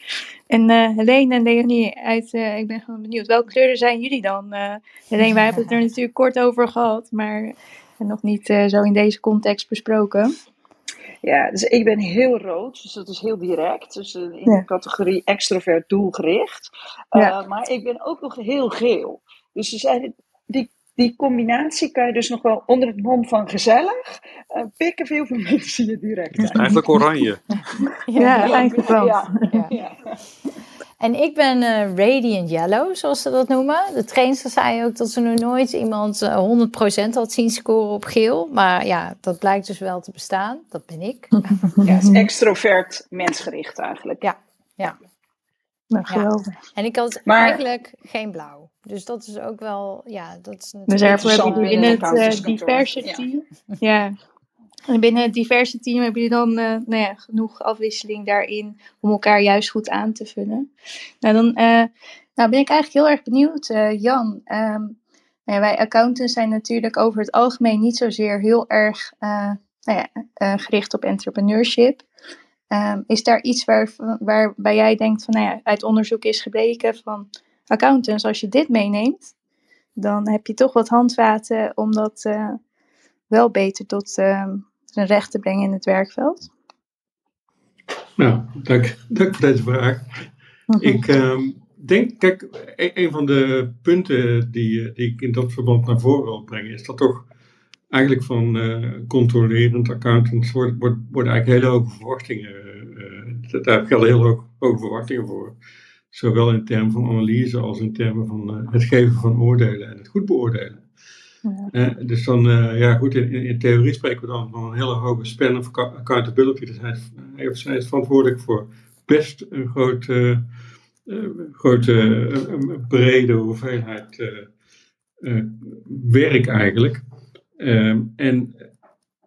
En Helene en Leonie, uit, ik ben gewoon benieuwd, welke kleuren zijn jullie dan? Helene, wij hebben het er natuurlijk kort over gehad, maar en nog niet uh, zo in deze context besproken. Ja, dus ik ben heel rood, dus dat is heel direct. Dus uh, in de categorie extrovert doelgericht. Uh, ja. Maar ik ben ook nog heel geel. Dus ze zijn, die, die combinatie kan je dus nog wel onder het mom van gezellig pikken veel van mensen je direct. Uit. Eigenlijk oranje. ja, ja, eigenlijk wel. Ja, en ik ben uh, Radiant Yellow, zoals ze dat noemen. De trainster zei ook dat ze nog nooit iemand uh, eh, 100% had zien scoren op geel. Maar ja, dat blijkt dus wel te bestaan. Dat ben ik. ja, het is extrovert mensgericht eigenlijk. Ja, ja. Nou, geweldig. Ja. En ik had eigenlijk geen blauw. Dus dat is ook wel, ja, dat is natuurlijk... Dus daarvoor heb je in het uh, diversity... ja. En binnen het diverse team heb je dan uh, nou ja, genoeg afwisseling daarin om elkaar juist goed aan te vullen. Nou, dan uh, nou ben ik eigenlijk heel erg benieuwd, uh, Jan. Um, nou ja, wij accountants zijn natuurlijk over het algemeen niet zozeer heel erg nou ja, gericht op entrepreneurship. Um, is daar iets waar, waarbij jij denkt van, nou ja, uit onderzoek is gebleken van accountants, als je dit meeneemt, dan heb je toch wat handvaten om dat wel beter tot uh, zijn recht te brengen in het werkveld? Nou, dank, dank voor deze vraag. Mhm. Ik uh, denk, kijk, een, een, van de punten die, die ik in dat verband naar voren wil brengen, is dat toch eigenlijk van uh, controlerend accountants wordt, wordt, worden eigenlijk hele hoge verwachtingen. Uh, daar gelden heel hoge, hoge verwachtingen voor. Zowel in termen van analyse als in termen van uh, het geven van oordelen en het goed beoordelen. Uh, dus dan, uh, ja goed, in, in, theorie spreken we dan van een hele hoge span of accountability. Dus hij, is verantwoordelijk voor best een grote, uh, grote brede hoeveelheid werk eigenlijk. Ehm, en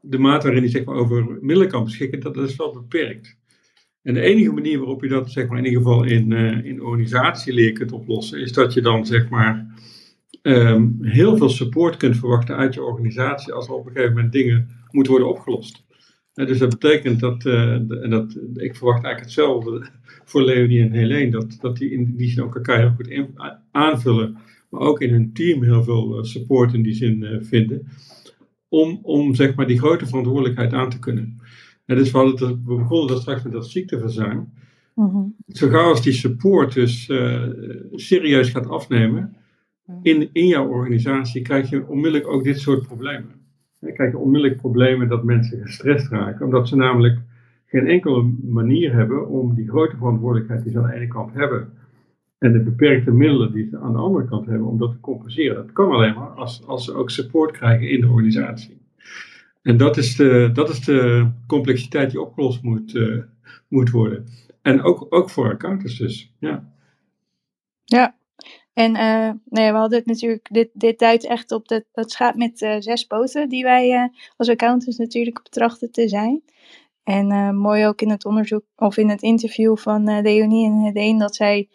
de mate waarin hij zeg maar, over middelen kan beschikken, dat, dat is wel beperkt. En de enige manier waarop je dat zeg maar, in ieder geval in, in organisatieleer kunt oplossen, is dat je dan zeg maar Ehm, heel veel support kunt verwachten uit je organisatie als er op een gegeven moment dingen moeten worden opgelost. dus dat betekent dat, uh, en dat, ik verwacht eigenlijk hetzelfde voor Leonie en Helene, dat, dat die in die zin ook elkaar heel goed in, aanvullen, maar ook in hun team heel veel eh, support in die zin vinden, om, om zeg maar die grote verantwoordelijkheid aan te kunnen. En dus we, hadden het, we begonnen dat straks met dat ziekteverzuim. Mm Zo gauw als die support dus serieus gaat afnemen, in, in jouw organisatie krijg je onmiddellijk ook dit soort problemen. Dan krijg je onmiddellijk problemen dat mensen gestrest raken, omdat ze namelijk geen enkele manier hebben om die grote verantwoordelijkheid die ze aan de ene kant hebben en de beperkte middelen die ze aan de andere kant hebben, om dat te compenseren. Dat kan alleen maar als, als ze ook support krijgen in de organisatie. En dat is de, dat is de complexiteit die opgelost moet, uh, moet worden. En ook, ook voor accountants dus, ja. Ja, en uh, nee, we hadden het natuurlijk, dit, dit duidt echt op dat, dat schaap met uh, zes poten, die wij uh, als accountants natuurlijk betrachten te zijn. En mooi ook in het onderzoek, of in het interview van Leonie en Hedeen, dat zij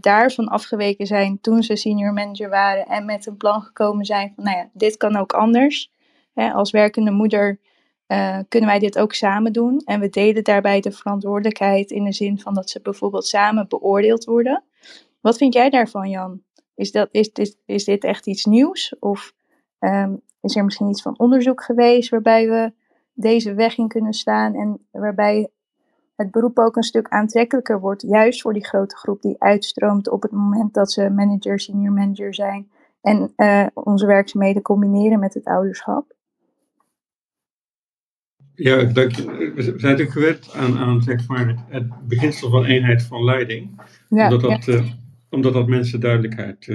daarvan afgeweken zijn toen ze senior manager waren en met een plan gekomen zijn van, nou ja, dit kan ook anders. Hè, als werkende moeder kunnen wij dit ook samen doen. En we delen daarbij de verantwoordelijkheid in de zin van dat ze bijvoorbeeld samen beoordeeld worden. Wat vind jij daarvan, Jan? Is, dat, is, is, is dit echt iets nieuws? Of ehm, is er misschien iets van onderzoek geweest waarbij we deze weg in kunnen slaan en waarbij het beroep ook een stuk aantrekkelijker wordt, juist voor die grote groep die uitstroomt op het moment dat ze manager, senior manager zijn en uh, onze werkzaamheden combineren met het ouderschap? Ja, dank je. We zijn natuurlijk gewend aan, aan zeg maar, het beginsel van eenheid van leiding. omdat, dat, omdat dat mensen duidelijkheid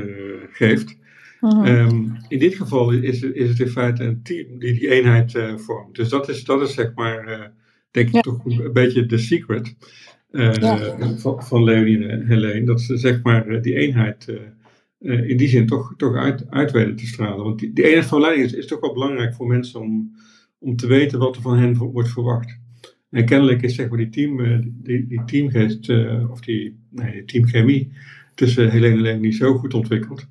geeft. Mhm. Ehm, in dit geval is, is het in feite een team die die eenheid uh, vormt. Dus dat is, dat is zeg maar, uh, denk ik, toch een beetje de secret van, van Leonie en Helene. Dat ze zeg maar die eenheid in die zin toch, toch uit, uit weten te stralen. Want die, die eenheid van leiding is, is toch wel belangrijk voor mensen om, om te weten wat er van hen wordt verwacht. En kennelijk is zeg maar die, team, die, die teamgeest, of die, nee, die teamchemie tussen Helene en Leonie zo goed ontwikkeld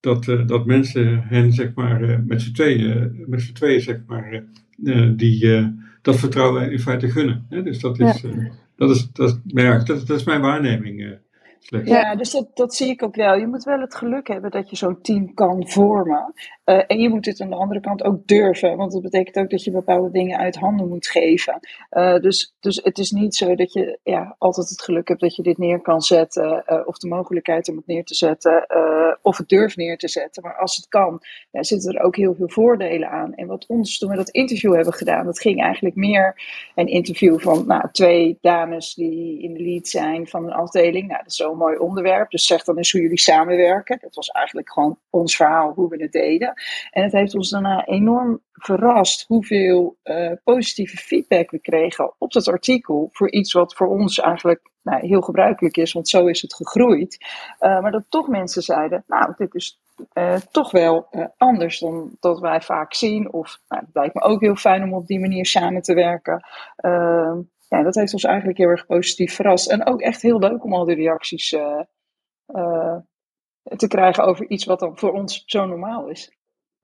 dat, uh, dat mensen hen zeg maar uh, met z'n tweeën, met z'n tweeën zeg maar, die, dat vertrouwen in feite gunnen. Hè? Dus dat is, ja. dat, is, dat, ja, dat, dat, is mijn waarneming. Ja, dus dat, dat zie ik ook wel. Je moet wel het geluk hebben dat je zo'n team kan vormen. Uh, en je moet het aan de andere kant ook durven. Want dat betekent ook dat je bepaalde dingen uit handen moet geven. Uh, dus, dus het is niet zo dat je ja, altijd het geluk hebt dat je dit neer kan zetten. Uh, of de mogelijkheid om het neer te zetten. of het durft neer te zetten. Maar als het kan, ja, zitten er ook heel veel voordelen aan. En wat ons toen we dat interview hebben gedaan, dat ging eigenlijk meer een interview van nou, twee dames die in de lead zijn van een afdeling. Nou, dat is zo'n mooi onderwerp. Dus zeg dan eens hoe jullie samenwerken. Dat was eigenlijk gewoon ons verhaal, hoe we het deden. En het heeft ons daarna enorm verrast hoeveel uh, positieve feedback we kregen op dat artikel. Voor iets wat voor ons eigenlijk nou, heel gebruikelijk is, want zo is het gegroeid. Uh, maar dat toch mensen zeiden, nou, dit is uh, toch wel anders dan dat wij vaak zien. Of nou, het lijkt me ook heel fijn om op die manier samen te werken. Ja, dat heeft ons eigenlijk heel erg positief verrast. En ook echt heel leuk om al die reacties te krijgen over iets wat dan voor ons zo normaal is.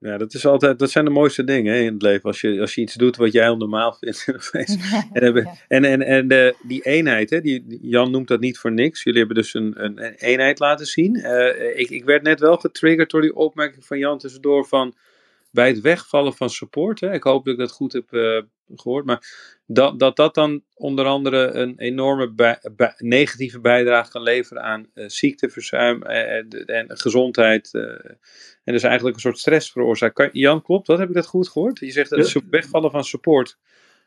Ja, dat, is altijd, dat zijn de mooiste dingen hè, in het leven. Als je, als je iets doet wat jij onnormaal vindt. en en, en, en de, die eenheid, hè, die, Jan noemt dat niet voor niks. Jullie hebben dus een, een, een eenheid laten zien. Uh, ik, ik werd net wel getriggerd door die opmerking van Jan tussendoor van bij het wegvallen van support. Hè, ik hoop dat ik dat goed heb uh, gehoord. Maar dat, dat dat dan onder andere een enorme bij, bij, negatieve bijdrage kan leveren aan uh, ziekteverzuim en, en gezondheid. En dus eigenlijk een soort stress veroorzaakt. Jan, klopt dat? Heb ik dat goed gehoord? Je zegt het ja. wegvallen van support.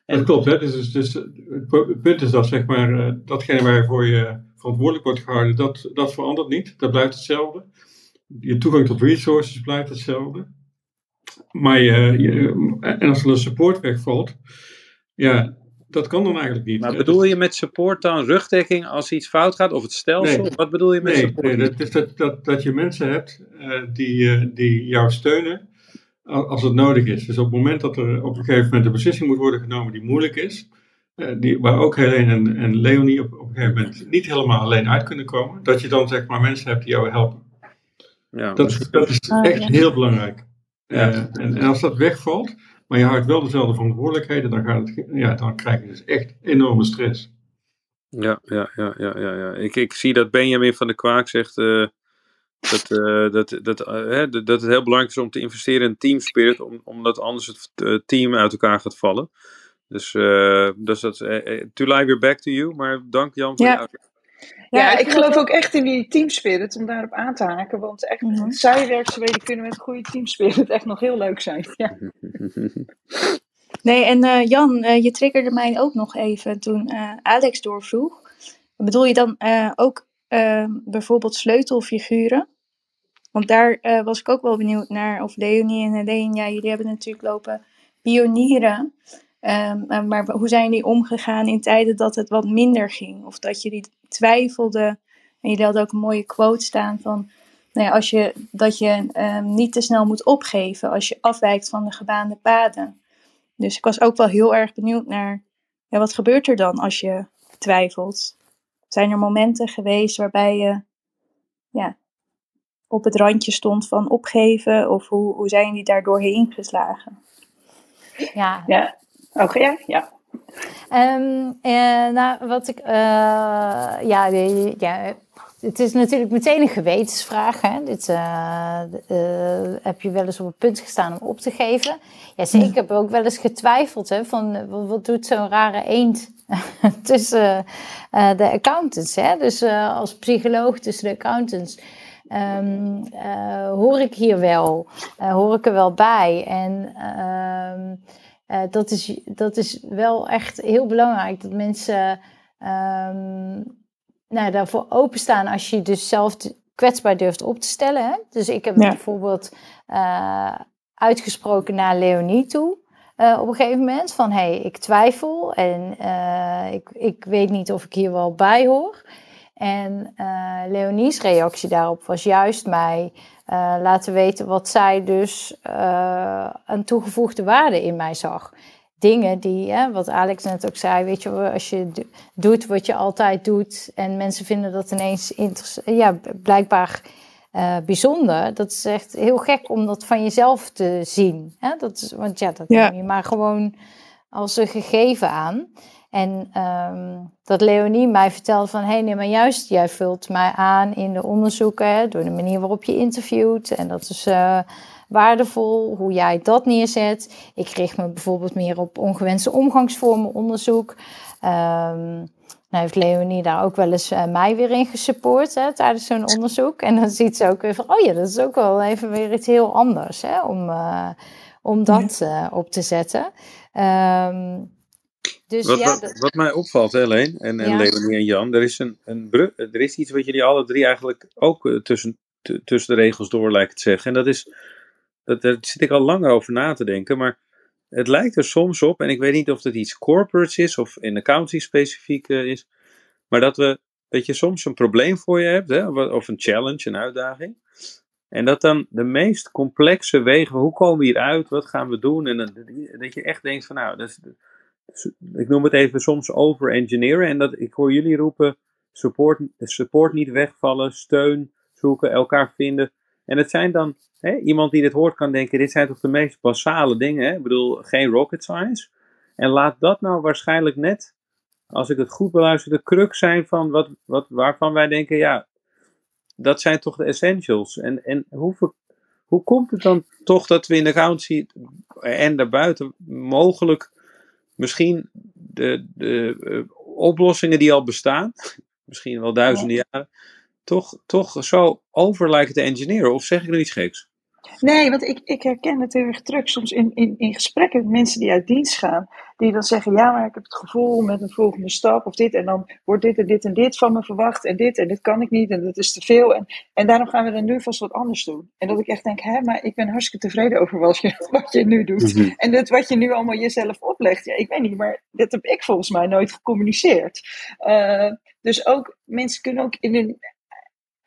En... Dat klopt, hè? Dus, dus, dus, het punt is dat zeg maar, datgene waarvoor je verantwoordelijk wordt gehouden, dat, dat verandert niet. Dat blijft hetzelfde. Je toegang tot resources blijft hetzelfde. Maar je, je en als er een support wegvalt, ja, dat kan dan eigenlijk niet. Maar bedoel je met support dan rugdekking als iets fout gaat of het stelsel? Wat bedoel je met nee, support? Nee, dat is dat, dat, dat je mensen hebt uh, die, uh, die jou steunen als het nodig is. Dus op het moment dat er op een gegeven moment een beslissing moet worden genomen die moeilijk is, uh, die, waar ook Helene en, en Leonie op, op een gegeven moment niet helemaal alleen uit kunnen komen, dat je dan zeg maar mensen hebt die jou helpen. Ja, dat, dat is ah, echt heel belangrijk. Ja. En, en als dat wegvalt, maar je houdt wel dezelfde verantwoordelijkheden, dan, gaat het, ja, dan krijg je dus echt enorme stress. Ja, ja, ja, ja, ja. ja. Ik, ik zie dat Benjamin van der Kwaak zegt uh, dat, uh, dat, dat, uh, dat het heel belangrijk is om te investeren in teamspirit, om, omdat anders het team uit elkaar gaat vallen. Dus, dus dat Tulay weer back to you, maar dank Jan voor ja. Ja, ik geloof ook echt in die teamspirit om daarop aan te haken. Want echt, mm -hmm. zijwerkzaamheden kunnen met goede teamspirit echt nog heel leuk zijn. Ja. Nee, en uh, Jan, uh, je triggerde mij ook nog even toen uh, Alex doorvroeg. Bedoel je dan ook ehm, bijvoorbeeld sleutelfiguren? Want daar was ik ook wel benieuwd naar. Of Leonie en Helene, ja, jullie hebben natuurlijk lopen pionieren. Um, maar hoe zijn die omgegaan in tijden dat het wat minder ging? Of dat jullie twijfelden. En jullie hadden ook een mooie quote staan van... Nou ja, als je, dat je um, niet te snel moet opgeven als je afwijkt van de gebaande paden. Dus ik was ook wel heel erg benieuwd naar... Ja, wat gebeurt er dan als je twijfelt? Zijn er momenten geweest waarbij je ja, op het randje stond van opgeven? Of hoe, hoe zijn die daar doorheen geslagen? Ja, ja. Oké, okay, ja. ja. Um, uh, nou, wat ik, uh, ja, ja, het is natuurlijk meteen een gewetensvraag. Hè? Dit uh, heb je wel eens op het punt gestaan om op te geven. Ja, zeker. Ik heb ook wel eens getwijfeld hè, van wat doet zo'n rare eend tussen de accountants. Hè? Dus als psycholoog tussen de accountants. Um, hoor ik hier wel, hoor ik er wel bij. En ehm, dat, is, dat is wel echt heel belangrijk. Dat mensen um, nou, daarvoor openstaan als je dus zelf kwetsbaar durft op te stellen. Hè? Dus ik heb bijvoorbeeld uitgesproken naar Leonie toe. Uh, op een gegeven moment van hé, hey, ik twijfel en ik, ik weet niet of ik hier wel bij hoor. En Leonie's reactie daarop was juist mij laten weten wat zij dus een toegevoegde waarde in mij zag. Dingen die, hè, wat Alex net ook zei, weet je, als je doet wat je altijd doet en mensen vinden dat ineens ja, blijkbaar uh, bijzonder. Dat is echt heel gek om dat van jezelf te zien. Hè? Dat is, want ja, dat neem je maar gewoon als een gegeven aan. En um, dat Leonie mij vertelde van, hé, hey, nee, maar juist, jij vult mij aan in de onderzoeken, hè, door de manier waarop je interviewt. En dat is uh, waardevol, hoe jij dat neerzet. Ik richt me bijvoorbeeld meer op ongewenste omgangsvormen onderzoek. Um, nou heeft Leonie daar ook wel eens uh, mij weer in gesupport hè, tijdens zo'n onderzoek. En dan ziet ze ook weer van, oh ja, dat is ook wel even weer iets heel anders hè, om, uh, om dat op te zetten. Um, dus, wat, ja, wat, wat, mij opvalt, Helene en, en ja. Leonie en Jan, er is, een, een er is iets wat jullie alle drie eigenlijk ook tussen, tussen de regels door lijken te zeggen. En dat is, dat, daar zit ik al langer over na te denken, maar het lijkt er soms op, en ik weet niet of het iets corporates is of in accounting specifiek uh, is, maar dat, we, dat je soms een probleem voor je hebt, hè, of een challenge, een uitdaging. En dat dan de meest complexe wegen, hoe komen we hieruit, wat gaan we doen? En dat, dat je echt denkt van nou, dat is, ik noem het even soms over-engineeren. En dat ik hoor jullie roepen, support, support niet wegvallen, steun zoeken, elkaar vinden. En het zijn dan Hè, iemand die dit hoort kan denken, dit zijn toch de meest basale dingen. Hè? Ik bedoel, geen rocket science. En laat dat nou waarschijnlijk net, als ik het goed beluister, de crux zijn van wat, wat, waarvan wij denken, ja, dat zijn toch de essentials. En, en hoe, hoe komt het dan toch dat we in de accountancy en daarbuiten mogelijk misschien de, de uh, oplossingen die al bestaan, misschien wel duizenden jaren, toch, toch zo over lijken te engineeren? Of zeg ik er iets geks? Nee, want ik, ik herken het heel erg terug soms in, in, in gesprekken met mensen die uit dienst gaan. Die dan zeggen, ja, maar ik heb het gevoel met een volgende stap of dit. En dan wordt dit en dit en dit van me verwacht. En dit en dit kan ik niet en dat is te veel. En, en daarom gaan we dan nu vast wat anders doen. En dat ik echt denk, hè, maar ik ben hartstikke tevreden over wat je, wat je nu doet. Mhm. En dat wat je nu allemaal jezelf oplegt. Ja, ik weet niet, maar dat heb ik volgens mij nooit gecommuniceerd. Uh, dus ook, mensen kunnen ook in hun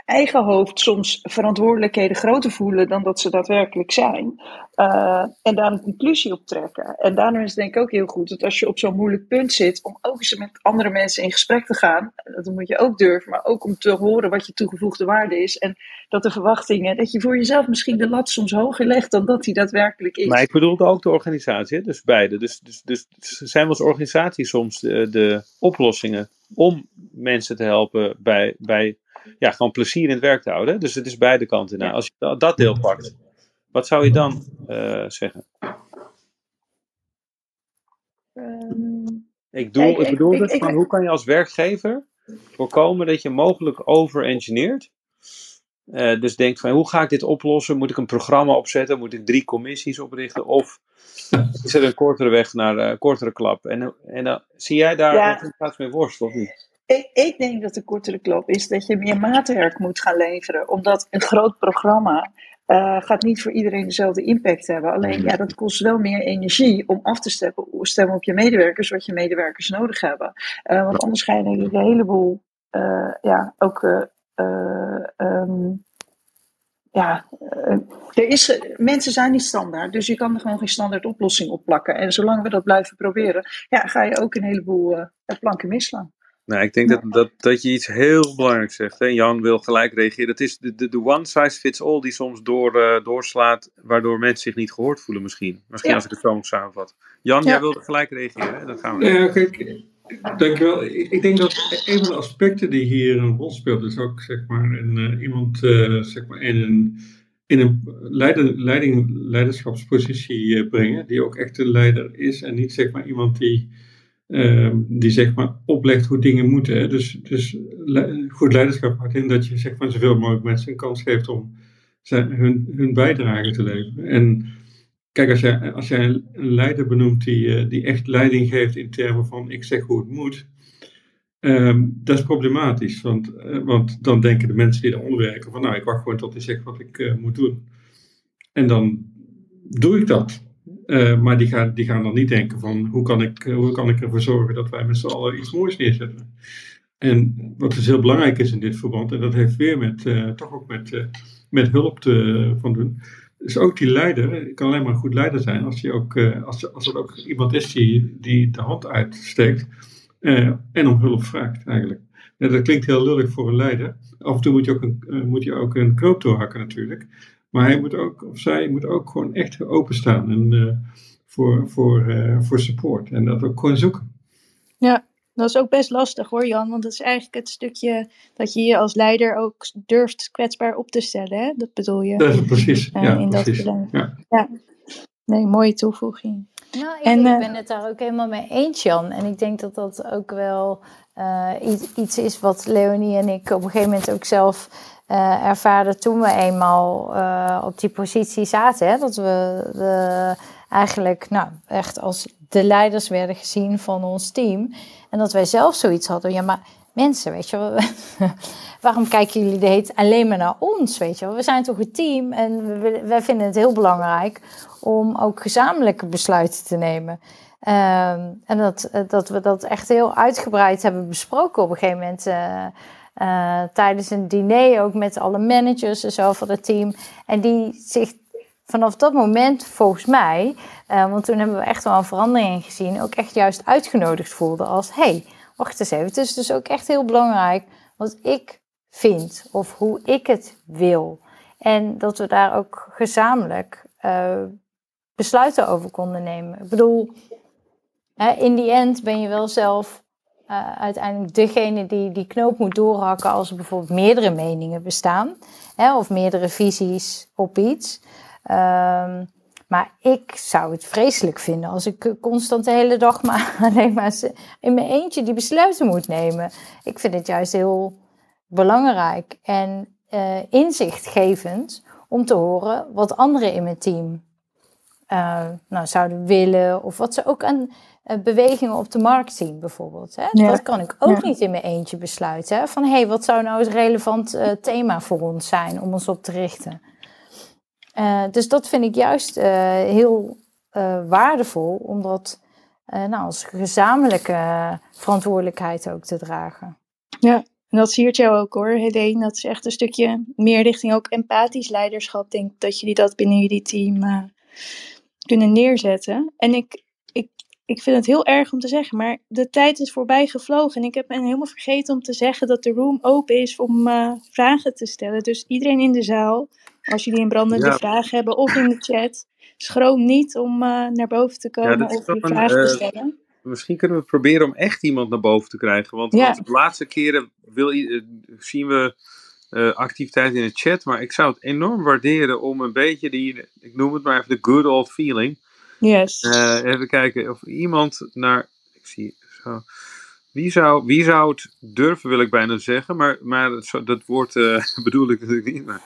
eigen hoofd soms verantwoordelijkheden groter voelen dan dat ze daadwerkelijk zijn. Uh, en daar een conclusie op trekken. En daarom is het denk ik ook heel goed dat als je op zo'n moeilijk punt zit, om ook eens met andere mensen in gesprek te gaan. Dat moet je ook durven, maar ook om te horen wat je toegevoegde waarde is. En dat de verwachtingen, dat je voor jezelf misschien de lat soms hoger legt dan dat die daadwerkelijk is. Maar ik bedoelde ook de organisatie, dus beide. Dus, dus, dus zijn we als organisatie soms de, de oplossingen om mensen te helpen bij, bij ja, gewoon plezier in het werk te houden. Dus het is beide kanten. Nou, als je dat deel pakt, wat zou je dan uh, zeggen? Um, ik, doe, ik, bedoel dus van hoe kan je als werkgever voorkomen dat je mogelijk over-engineert? Uh, dus denkt van hoe ga ik dit oplossen? Moet ik een programma opzetten? Moet ik drie commissies oprichten? Of is er een kortere weg naar een uh, kortere klap? En, en dan zie jij daar ja. in plaats mee worstelen of niet? Ik, ik, denk dat de kortere klap is dat je meer maatwerk moet gaan leveren. Omdat een groot programma uh, gaat niet voor iedereen dezelfde impact hebben. Alleen ja, dat kost wel meer energie om af te stemmen, stemmen op je medewerkers, wat je medewerkers nodig hebben. Uh, want anders ga je denk ik een heleboel, uh, ja, ook. Um, ja, er is, mensen zijn niet standaard, dus je kan er gewoon geen standaard oplossing op plakken. En zolang we dat blijven proberen, ja, ga je ook een heleboel planken misslaan. Nou, ik denk dat, dat, dat je iets heel belangrijks zegt. Hè? Jan wil gelijk reageren. Dat is de, de, de one size fits all die soms door, uh, doorslaat, waardoor mensen zich niet gehoord voelen misschien. Misschien als ik het zo moet samenvat. Jan, jij wilde gelijk reageren. Hè? Dat gaan we. Ja, kijk, dankjewel. Ik, ik denk dat een van de aspecten die hier een rol speelt, is ook zeg maar een, uh, iemand uh, zeg maar in een, in een leiding, leiderschapspositie brengen, die ook echt een leider is en niet zeg maar iemand die Ehm, die zeg maar oplegt hoe dingen moeten. Dus, dus goed leiderschap houdt in dat je zeg maar zoveel mogelijk mensen een kans geeft om zijn, hun, hun bijdrage te leveren. En kijk, als jij, als een leider benoemt die, die echt leiding geeft in termen van ik zeg hoe het moet, ehm, dat is problematisch. Want, want dan denken de mensen die eronder werken van nou, ik wacht gewoon tot hij zegt wat ik moet doen. En dan doe ik dat. Uh, maar die gaan, die gaan dan niet denken van hoe kan, ik, hoe kan ik ervoor zorgen dat wij met z'n allen iets moois neerzetten. En wat dus heel belangrijk is in dit verband, en dat heeft weer met, uh, toch ook met, met hulp te, van doen, is ook die leider, kan alleen maar een goed leider zijn als, die ook, als, als er ook iemand is die, die de hand uitsteekt en om hulp vraagt eigenlijk. Ja, dat klinkt heel lullig voor een leider. Af en toe moet je ook een, moet je ook een knoop doorhakken natuurlijk. Maar hij moet ook, of zij moet ook gewoon echt openstaan en, uh, voor, voor, uh, voor support. En dat ook gewoon zoeken. Ja, dat is ook best lastig hoor Jan. Want dat is eigenlijk het stukje dat je je als leider ook durft kwetsbaar op te stellen. Hè? Dat bedoel je. Dat is precies. Uh, ja, in precies. Dat ja. ja. Nee, mooie toevoeging. Nou, ik, en, ik ben het daar ook helemaal mee eens, Jan. En ik denk dat dat ook wel iets, iets is wat Leonie en ik op een gegeven moment ook zelf uh, ervaren toen we eenmaal uh, op die positie zaten. Hè, dat we de, eigenlijk nou, echt als de leiders werden gezien van ons team. En dat wij zelf zoiets hadden. Ja, maar mensen, weet je waarom kijken jullie heet alleen maar naar ons? Weet je? We zijn toch een team en we, wij vinden het heel belangrijk om ook gezamenlijke besluiten te nemen. Uh, en dat, dat we dat echt heel uitgebreid hebben besproken op een gegeven moment. Uh, uh, tijdens een diner ook met alle managers en zo van het team. En die zich vanaf dat moment, volgens mij, uh, want toen hebben we echt wel een verandering gezien, ook echt juist uitgenodigd voelden als: hey, wacht eens even. Het is dus ook echt heel belangrijk wat ik vind of hoe ik het wil. En dat we daar ook gezamenlijk uh, besluiten over konden nemen. Ik bedoel, in die end ben je wel zelf uh, uiteindelijk degene die die knoop moet doorhakken als er bijvoorbeeld meerdere meningen bestaan hè, of meerdere visies op iets. Um, maar ik zou het vreselijk vinden als ik constant de hele dag maar alleen maar in mijn eentje die besluiten moet nemen. Ik vind het juist heel belangrijk en uh, inzichtgevend om te horen wat anderen in mijn team uh, nou, zouden willen of wat ze ook aan uh, bewegingen op de markt zien, bijvoorbeeld. Hè? Dat kan ik ook niet in mijn eentje besluiten. Hè? Van hé, hey, wat zou nou het relevant uh, thema voor ons zijn om ons op te richten? Dus dat vind ik juist heel waardevol, om dat nou, als gezamenlijke verantwoordelijkheid ook te dragen. Ja, en dat siert jou ook hoor, Hedeen. Dat is echt een stukje meer richting ook empathisch leiderschap. Denk dat jullie dat binnen jullie team kunnen neerzetten. En ik, ik vind het heel erg om te zeggen, maar de tijd is voorbij gevlogen. En ik heb ben helemaal vergeten om te zeggen dat de room open is om uh, vragen te stellen. Dus iedereen in de zaal, als jullie een brandende ja. vraag hebben of in de chat, schroom niet om uh, naar boven te komen ja, of een vraag te eh, stellen. Misschien kunnen we proberen om echt iemand naar boven te krijgen. Want, ja. want de laatste keren wil, zien we uh, activiteit in de chat. Maar ik zou het enorm waarderen om een beetje die, ik noem het maar even de good old feeling Yes. Uh, even kijken of iemand naar. Ik zie zo. Wie zou, wie zou het durven, wil ik bijna zeggen, maar, maar dat, dat woord uh, bedoel ik natuurlijk niet. Maar,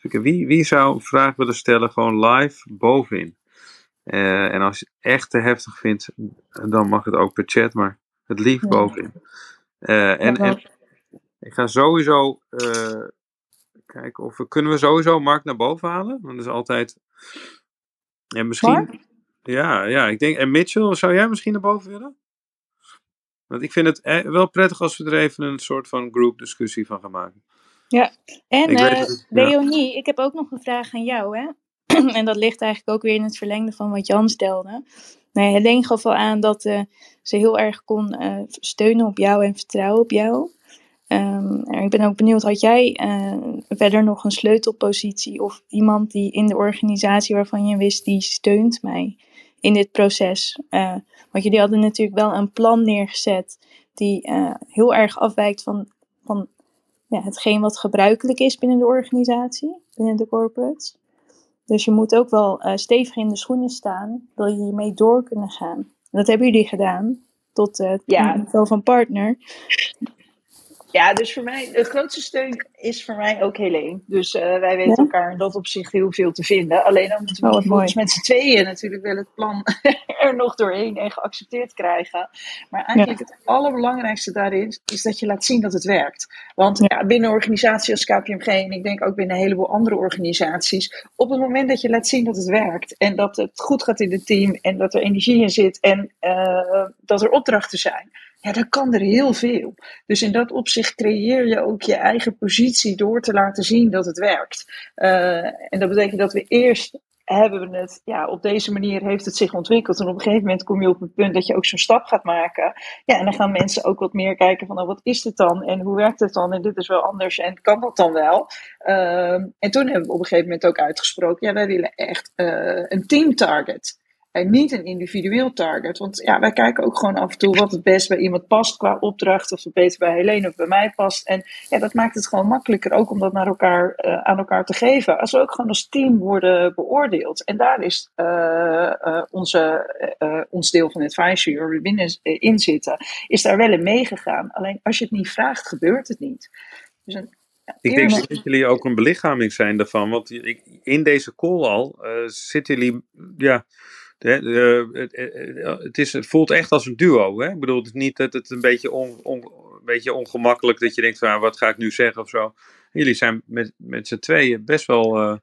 wie, wie zou een vraag willen stellen gewoon live bovenin? En als je het echt te heftig vindt, dan mag het ook per chat, maar het liefst bovenin. en, en ik ga sowieso kijken of we kunnen we sowieso Mark naar boven halen. Want dat is altijd. En misschien. Ja, ja, ik denk. En Mitchell, zou jij misschien naar boven willen? Want ik vind het eh, wel prettig als we er even een soort van groepdiscussie van gaan maken. Ja, en ik uh, Leonie, ja. ik heb ook nog een vraag aan jou. Hè? en dat ligt eigenlijk ook weer in het verlengde van wat Jan stelde. Nee, Helene gaf al aan dat uh, ze heel erg kon uh, steunen op jou en vertrouwen op jou. Um, ik ben ook benieuwd, had jij verder nog een sleutelpositie of iemand die in de organisatie waarvan je wist, die steunt mij? in dit proces. Uh, want jullie hadden natuurlijk wel een plan neergezet die uh, heel erg afwijkt van, van ja, hetgeen wat gebruikelijk is binnen de organisatie, binnen de corporates. Dus je moet ook wel stevig in de schoenen staan, wil je hiermee door kunnen gaan. En dat hebben jullie gedaan, tot het ja. niveau van partner. Ja, dus voor mij, de grootste steun is voor mij ook Helene. Dus uh, wij weten elkaar in dat opzicht heel veel te vinden. Alleen dan moeten we oh, met z'n tweeën natuurlijk wel het plan er nog doorheen en geaccepteerd krijgen. Maar eigenlijk het allerbelangrijkste daarin is dat je laat zien dat het werkt. Want ja, binnen een organisatie als KPMG en ik denk ook binnen een heleboel andere organisaties, op het moment dat je laat zien dat het werkt en dat het goed gaat in het team en dat er energie in zit en uh, dat er opdrachten zijn ja, dan kan er heel veel. Dus in dat opzicht creëer je ook je eigen positie door te laten zien dat het werkt. Uh, en dat betekent dat we eerst hebben we het, ja, op deze manier heeft het zich ontwikkeld. En op een gegeven moment kom je op het punt dat je ook zo'n stap gaat maken. Ja, en dan gaan mensen ook wat meer kijken van, nou, wat is dit dan? En hoe werkt het dan? En dit is wel anders en kan dat dan wel? Uh, en toen hebben we op een gegeven moment ook uitgesproken, ja, wij willen echt uh, een team target. En niet een individueel target. Want ja, wij kijken ook gewoon af en toe wat het best bij iemand past qua opdracht. Of het beter bij Helene of bij mij past. En ja, dat maakt het gewoon makkelijker ook om dat naar elkaar, uh, aan elkaar te geven. Als we ook gewoon als team worden beoordeeld. En daar is uh, uh, onze, ons deel van advisory, waar we binnen in zitten, is daar wel in meegegaan. Alleen als je het niet vraagt, gebeurt het niet. Dus een, ik denk dat jullie ook een belichaming zijn daarvan. Want in deze call al zitten jullie. Ja, het, het, is, het voelt echt als een duo. Hè? Ik bedoel, het is niet dat het een beetje, on, een beetje ongemakkelijk dat je denkt van, wat ga ik nu zeggen of zo. Jullie zijn met, met z'n tweeën best wel uh,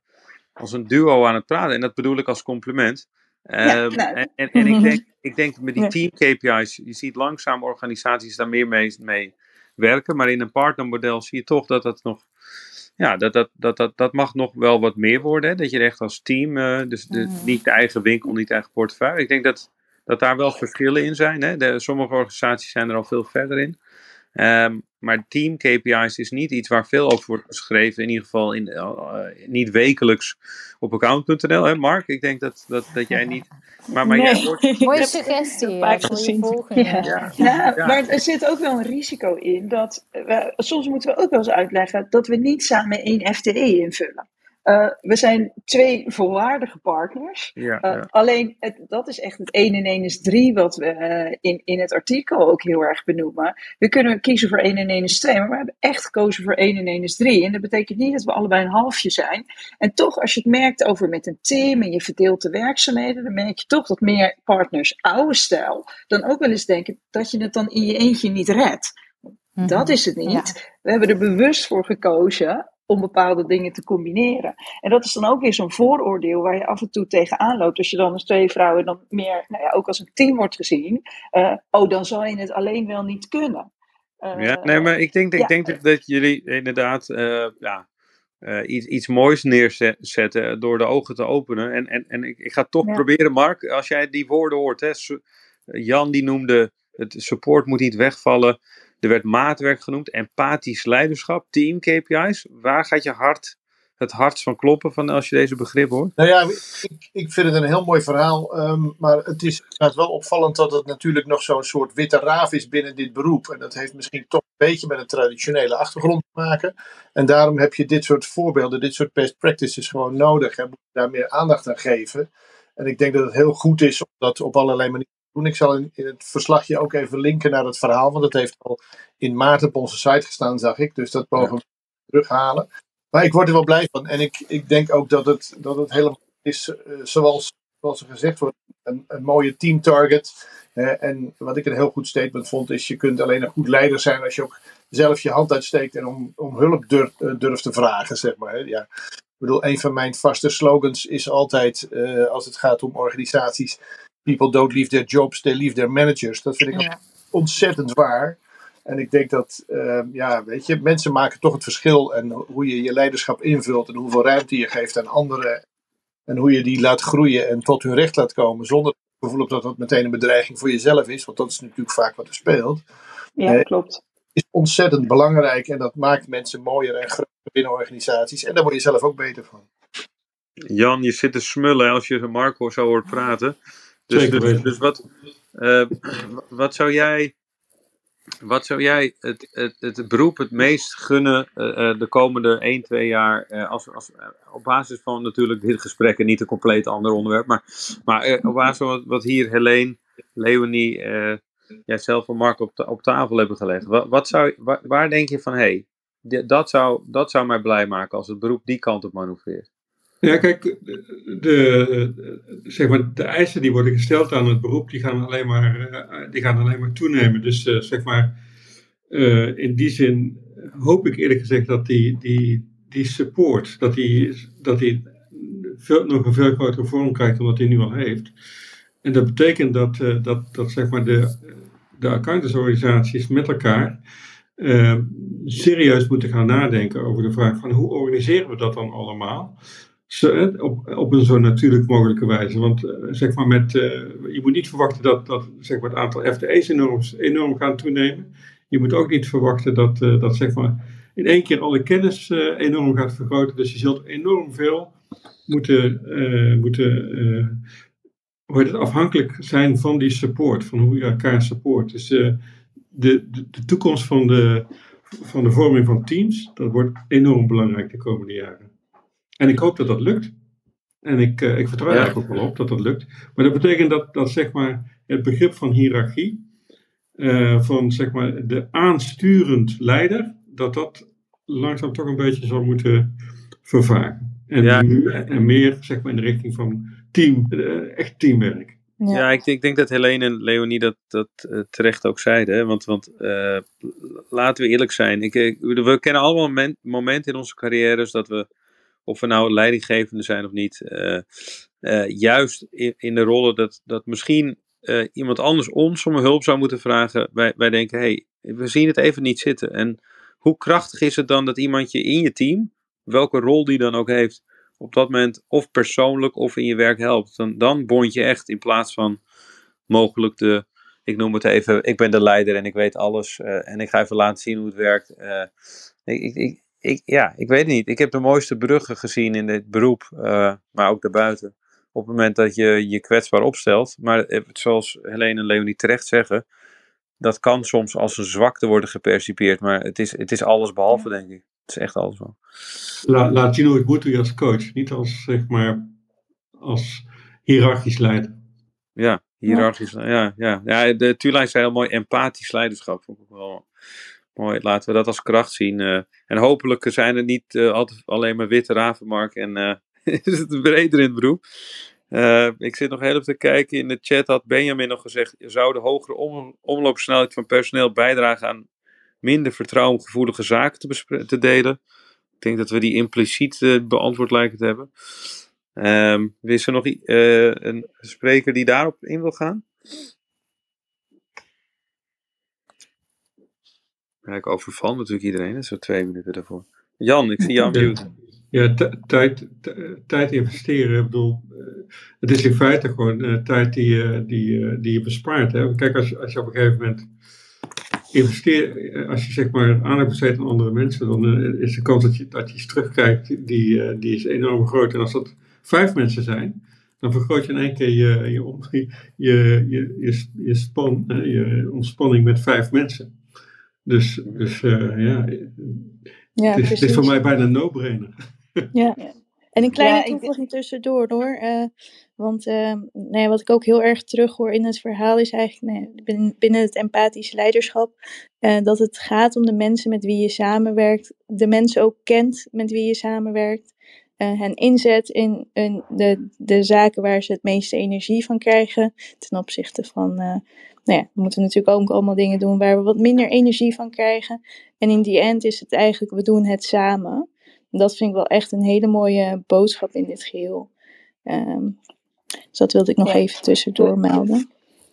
als een duo aan het praten. En dat bedoel ik als compliment. Ja, um, nou. en, en, en, ik, denk, ik denk met die team KPI's, je ziet langzaam organisaties daar meer mee, mee werken. Maar in een partnermodel zie je toch dat dat nog ja, dat, dat, dat, dat, dat mag nog wel wat meer worden. Hè? Dat je echt als team, uh, dus de, mm. niet de eigen winkel, niet de eigen portefeuille. Ik denk dat, dat daar wel verschillen in zijn. Hè? De, sommige organisaties zijn er al veel verder in. Um, maar team KPI's is niet iets waar veel over wordt geschreven. In ieder geval in, uh, niet wekelijks op account.nl. Hè Mark? Ik denk dat, dat, dat jij niet... Maar, maar nee. jij wordt... Mooie suggestie. Ja, maar er zit ook wel een risico in. Dat we, soms moeten we ook wel eens uitleggen dat we niet samen één FTE invullen. Uh, we zijn twee volwaardige partners. Ja, uh, ja. Alleen, het, dat is echt het 1 en 1 is 3 wat we uh, in, in het artikel ook heel erg benoemen. We kunnen kiezen voor 1 en 1 is 2, maar we hebben echt gekozen voor 1 en 1 is 3. En dat betekent niet dat we allebei een halfje zijn. En toch, als je het merkt over met een team en je verdeelt de werkzaamheden, dan merk je toch dat meer partners oude stijl dan ook wel eens denken dat je het dan in je eentje niet redt. -hmm. Dat is het niet. Ja. We hebben er bewust voor gekozen om bepaalde dingen te combineren. En dat is dan ook weer zo'n vooroordeel waar je af en toe tegenaan loopt. Als je dan als twee vrouwen dan meer, nou ja, ook als een team wordt gezien. Uh, oh, dan zal je het alleen wel niet kunnen. Uh, ja, nee, maar ik denk, ik ja. denk dat jullie inderdaad uh, ja, iets, iets moois neerzetten door de ogen te openen. En, en, en ik, ik ga toch ja. proberen, Mark, als jij die woorden hoort. Hè, Jan die noemde, het support moet niet wegvallen. Er werd maatwerk genoemd, empathisch leiderschap, team KPI's. Waar gaat je hart het hart van kloppen van als je deze begrip hoort? Nou ja, ik, ik vind het een heel mooi verhaal. Um, maar het is wel opvallend dat het natuurlijk nog zo'n soort witte raaf is binnen dit beroep. En dat heeft misschien toch een beetje met een traditionele achtergrond te maken. En daarom heb je dit soort voorbeelden, dit soort best practices gewoon nodig. En moet je daar meer aandacht aan geven. En ik denk dat het heel goed is om dat op allerlei manieren doen. Ik zal in, in, het verslagje ook even linken naar het verhaal, want het heeft al in maart op onze site gestaan, zag ik. Dus dat mogen we terughalen. Maar ik word er wel blij van. En ik, ik denk ook dat het, dat het helemaal is, uh, zoals, zoals er gezegd wordt, een, een mooie team target. Uh, en wat ik een heel goed statement vond, is je kunt alleen een goed leider zijn als je ook zelf je hand uitsteekt en om, om hulp dur, uh, durft te vragen, zeg maar. Hè. Ja. Ik bedoel, een van mijn vaste slogans is altijd, als het gaat om organisaties, people don't leave their jobs, they leave their managers. Dat vind ik ja. ontzettend waar. En ik denk dat, uh, ja, weet je, mensen maken toch het verschil. En hoe je je leiderschap invult en hoeveel ruimte je geeft aan anderen. En hoe je die laat groeien en tot hun recht laat komen. Zonder het gevoel dat dat meteen een bedreiging voor jezelf is. Want dat is natuurlijk vaak wat er speelt. Ja, uh, klopt. Is ontzettend belangrijk. En dat maakt mensen mooier en groter binnen organisaties. En daar word je zelf ook beter van. Jan, je zit te smullen als je Marco zo hoort praten. Dus, dus, dus wat, uh, wat zou jij, wat zou jij het, het, het beroep het meest gunnen uh, de komende 1, 2 jaar? Uh, als, als, op basis van natuurlijk dit gesprek en niet een compleet ander onderwerp. Maar, maar op basis van wat, wat hier Helene, Leonie jij zelf en Mark op, op tafel hebben gelegd. Wat, wat zou, waar, waar, denk je van, hé, hey, dat, zou, dat zou mij blij maken als het beroep die kant op manoeuvreert? Ja, kijk, de, zeg maar, de eisen die worden gesteld aan het beroep, die gaan alleen maar, eh, die gaan alleen maar toenemen. Dus uh, zeg maar, uh, in die zin hoop ik eerlijk gezegd dat die, die, die support, dat die, dat die nog een veel grotere vorm krijgt dan wat hij nu al heeft. En dat betekent dat, dat, dat zeg maar de, de accountantsorganisaties met elkaar serieus moeten gaan nadenken over de vraag van hoe organiseren we dat dan allemaal? Op, op een zo natuurlijk mogelijke wijze. Want uh, zeg maar met, uh, je moet niet verwachten dat, dat zeg maar, het aantal FTE's enorm, gaat toenemen. Je moet ook niet verwachten dat, uh, dat zeg maar, in één keer alle kennis enorm gaat vergroten. Dus je zult enorm veel moeten, moeten hoe het, afhankelijk zijn van die support, van hoe je elkaar support. Dus de, de, de toekomst van de, van de vorming van teams, dat wordt enorm belangrijk de komende jaren. En ik hoop dat dat lukt. En ik, uh, ik vertrouw er ook wel op dat dat lukt. Maar dat betekent dat, dat zeg maar, het begrip van hiërarchie, uh, van zeg maar, de aansturend leider, dat dat langzaam toch een beetje zal moeten vervagen. En, ja. en meer zeg maar, in de richting van team, uh, echt teamwerk. Ja, ja ik, ik, denk dat Helene en Leonie dat, dat terecht ook zeiden. Want, want laten we eerlijk zijn. Ik, we kennen allemaal momenten in onze carrières dat we of we nou leidinggevende zijn of niet, uh, uh, juist in, de rollen dat, dat misschien uh, iemand anders ons om hulp zou moeten vragen. Wij, wij denken, hey, we zien het even niet zitten. En hoe krachtig is het dan dat iemand je in je team, welke rol die dan ook heeft, op dat moment of persoonlijk of in je werk helpt. Dan, dan bond je echt in plaats van mogelijk de, ik noem het even, ik ben de leider en ik weet alles en ik ga even laten zien hoe het werkt. ik, ik, ik, ja, ik weet niet. Ik heb de mooiste bruggen gezien in dit beroep, uh, maar ook daarbuiten. Op het moment dat je je kwetsbaar opstelt. Maar eh, zoals Helene en Leonie terecht zeggen, dat kan soms als een zwakte worden gepercipieerd. Maar het is, het is alles behalve, denk ik. Het is echt alles wel. La, laat zien hoe het moet doen als coach. Niet als, zeg maar, als hiërarchisch leider. Ja, hiërarchisch. Ja, ja. ja. ja de Tulijn zei heel mooi empathisch leiderschap. Vond ik wel Mooi, laten we dat als kracht zien. Uh, en hopelijk zijn er niet uh, altijd alleen maar witte ravenmark en uh, is het breder in het beroep. ik zit nog heel even te kijken. In de chat had Benjamin nog gezegd: zou de hogere om, omloopsnelheid van personeel bijdragen aan minder vertrouwengevoelige zaken te, te delen? Ik denk dat we die impliciet beantwoord lijken te hebben. Um, is er nog een spreker die daarop in wil gaan? Ja, ik overval natuurlijk iedereen, zo twee minuten daarvoor. Jan, ik zie jou mute. Ja, tijd, tijd investeren. Ik bedoel, eh, het is in feite gewoon uh, tijd die, uh, die, die je bespaart. Hè? Kijk, als, als je op een gegeven moment investeert, als je zeg maar aandacht besteedt aan andere mensen, dan is de kans dat je, dat je iets terugkrijgt, die, die is enorm groot. En als dat vijf mensen zijn, dan vergroot je in één keer je, je, je, je, je, je, span, je ontspanning met vijf mensen. Dus, dus uh, ja, ja het, is, het, is, voor mij bijna een no-brainer. Ja. En een kleine ja, toevoeging tussendoor hoor. Uh, want uh, nee, wat ik ook heel erg terughoor in het verhaal is eigenlijk nee, binnen het empathische leiderschap. Uh, dat het gaat om de mensen met wie je samenwerkt. De mensen ook kent met wie je samenwerkt. hen inzet in, in de, de zaken waar ze het meeste energie van krijgen. Ten opzichte van nou ja, we moeten natuurlijk ook allemaal dingen doen waar we wat minder energie van krijgen. En in die end is het eigenlijk, we doen het samen. En dat vind ik wel echt een hele mooie boodschap in dit geheel. Um, dus dat wilde ik nog even tussendoor melden.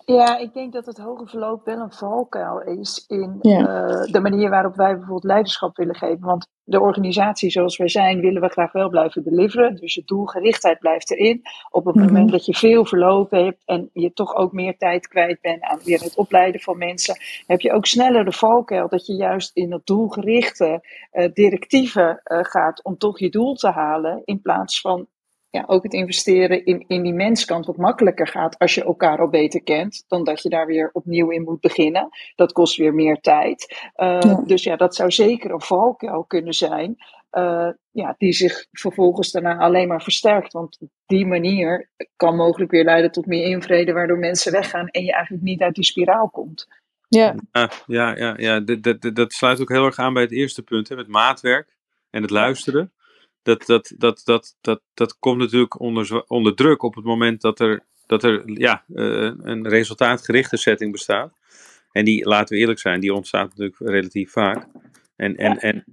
Ja, ik denk dat het hoge verloop wel een valkuil is in uh, de manier waarop wij bijvoorbeeld leiderschap willen geven. Want de organisatie zoals wij zijn, willen we graag wel blijven deliveren. Dus je doelgerichtheid blijft erin. Op het moment mhm. dat je veel verlopen hebt en je toch ook meer tijd kwijt bent aan weer het opleiden van mensen, heb je ook sneller de valkuil dat je juist in het doelgerichte uh, directieven uh, gaat om toch je doel te halen. In plaats van ja, ook het investeren in, in die menskant wat makkelijker gaat als je elkaar al beter kent, dan dat je daar weer opnieuw in moet beginnen. Dat kost weer meer tijd. Uh, Dus ja, dat zou zeker een valkuil kunnen zijn. ja, die zich vervolgens daarna alleen maar versterkt. Want die manier kan mogelijk weer leiden tot meer invrede, waardoor mensen weggaan en je eigenlijk niet uit die spiraal komt. Ja, ja, ja, ja, ja. Dat, dat, dat sluit ook heel erg aan bij het eerste punt, hè, met maatwerk en het luisteren. Dat, dat, dat, dat, dat, dat komt natuurlijk onder, onder druk op het moment dat er, dat er ja, uh, een resultaatgerichte setting bestaat. En die, laten we eerlijk zijn, die ontstaat natuurlijk relatief vaak. En, en, en,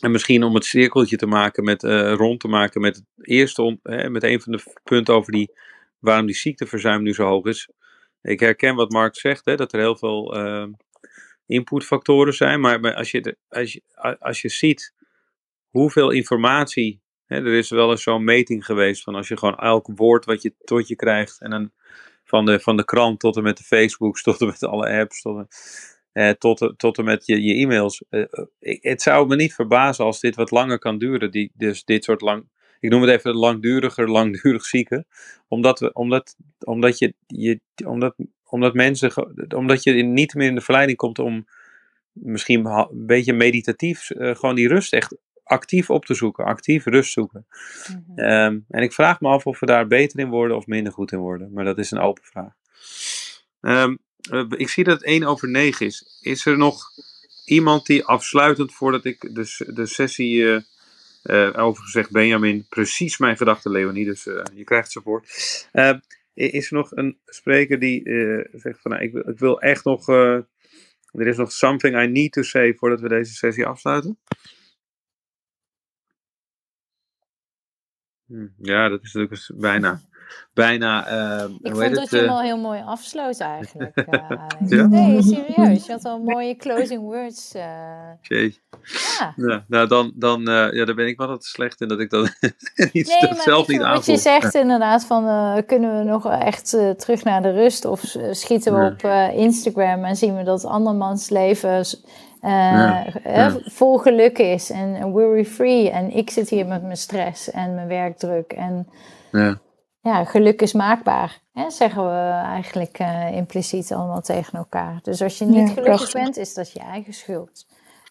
en misschien om het cirkeltje te maken met, uh, rond te maken met het eerste, met een van de punten over die, waarom die ziekteverzuim nu zo hoog is. Ik herken wat Mark zegt, hè, dat er heel veel uh, inputfactoren zijn. Maar als je, als, je, als je ziet hoeveel informatie. Hè, er is wel eens zo'n meting geweest van als je gewoon elk woord wat je tot je krijgt. En dan van de, van de krant tot en met de Facebooks, tot en met alle apps. Tot, eh, tot, en met je, je e-mails. Eh, het zou me niet verbazen als dit wat langer kan duren. Die, dus dit soort lang, ik noem het even langduriger, langdurig zieken. Omdat, we, omdat, omdat, je, je, omdat, omdat mensen, omdat je niet meer in de verleiding komt om misschien een beetje meditatief uh, gewoon die rust echt actief op te zoeken, actief rust zoeken. Mm -hmm. en ik vraag me af of we daar beter in worden of minder goed in worden, maar dat is een open vraag. Um, ik zie dat het 1 over 9 is. Is er nog iemand die afsluitend voordat ik de, de sessie uh, uh, overigens zegt Benjamin, precies mijn gedachte Leonie, dus uh, je krijgt ze voor. Uh, is er nog een spreker die zegt van nou, ik, wil, ik wil echt nog, er is nog something I need to say voordat we deze sessie afsluiten? Ja, dat is natuurlijk bijna bijna. Uh, ik vond dat je hem al heel mooi afsloot eigenlijk. Uh, ja? Nee, serieus. Je had al mooie closing words. Uh... Ja. ja. Nou, dan, dan, ja, dan ben ik wel wat slecht in dat ik dat niet, nee, zelf niet aanvoel. Wat je zegt inderdaad van kunnen we nog echt terug naar de rust of schieten we op Instagram en zien we dat andermans leven ja, ja. vol geluk is en worry-free. En ik zit hier met mijn stress en mijn werkdruk en ja ja, geluk is maakbaar, hè, zeggen we eigenlijk uh, impliciet allemaal tegen elkaar. Dus als je niet gelukkig prachtig. bent, is dat je eigen schuld.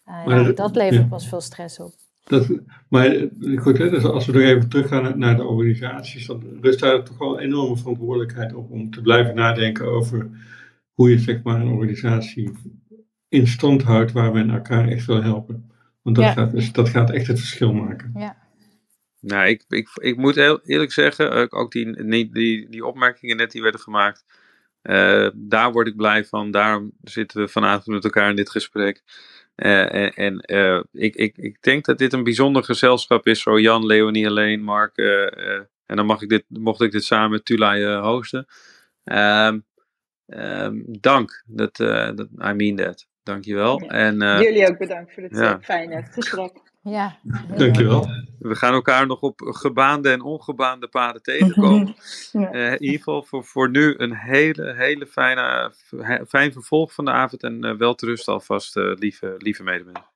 Uh, maar, ja, dat levert ja. pas veel stress op. Dat, maar goed, hè, dus als we nog even teruggaan naar de organisaties, dan rust daar toch wel een enorme verantwoordelijkheid op om te blijven nadenken over hoe je zeg maar, een organisatie in stand houdt waar men elkaar echt wil helpen. Want dat, gaat, dus, dat gaat echt het verschil maken. Ja. Nou, ik, ik, ik moet heel eerlijk zeggen, ook die, die, die, die opmerkingen net die werden gemaakt, uh, daar word ik blij van. Daarom zitten we vanavond met elkaar in dit gesprek. Uh, en en uh, ik, ik, ik denk dat dit een bijzonder gezelschap is, zo Jan, Leonie, alleen, Mark. en dan mag ik dit, mocht ik dit samen met Tulay hosten. Um, um, dank, dat, dat, I mean that. Dankjewel. Ja. En, Jullie ook bedankt voor dit ja. fijne gesprek. Ja. Dankjewel. We gaan elkaar nog op gebaande en ongebaande paden tegenkomen. ja. uh, in ieder geval voor, voor nu een hele, hele fijne, fijn vervolg van de avond en uh, wel te rusten alvast, uh, lieve, lieve medemensen.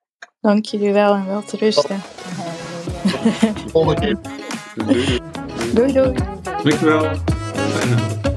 Dank jullie wel en wel te rusten. Volgende keer. Doei doei. Dankjewel. Fijne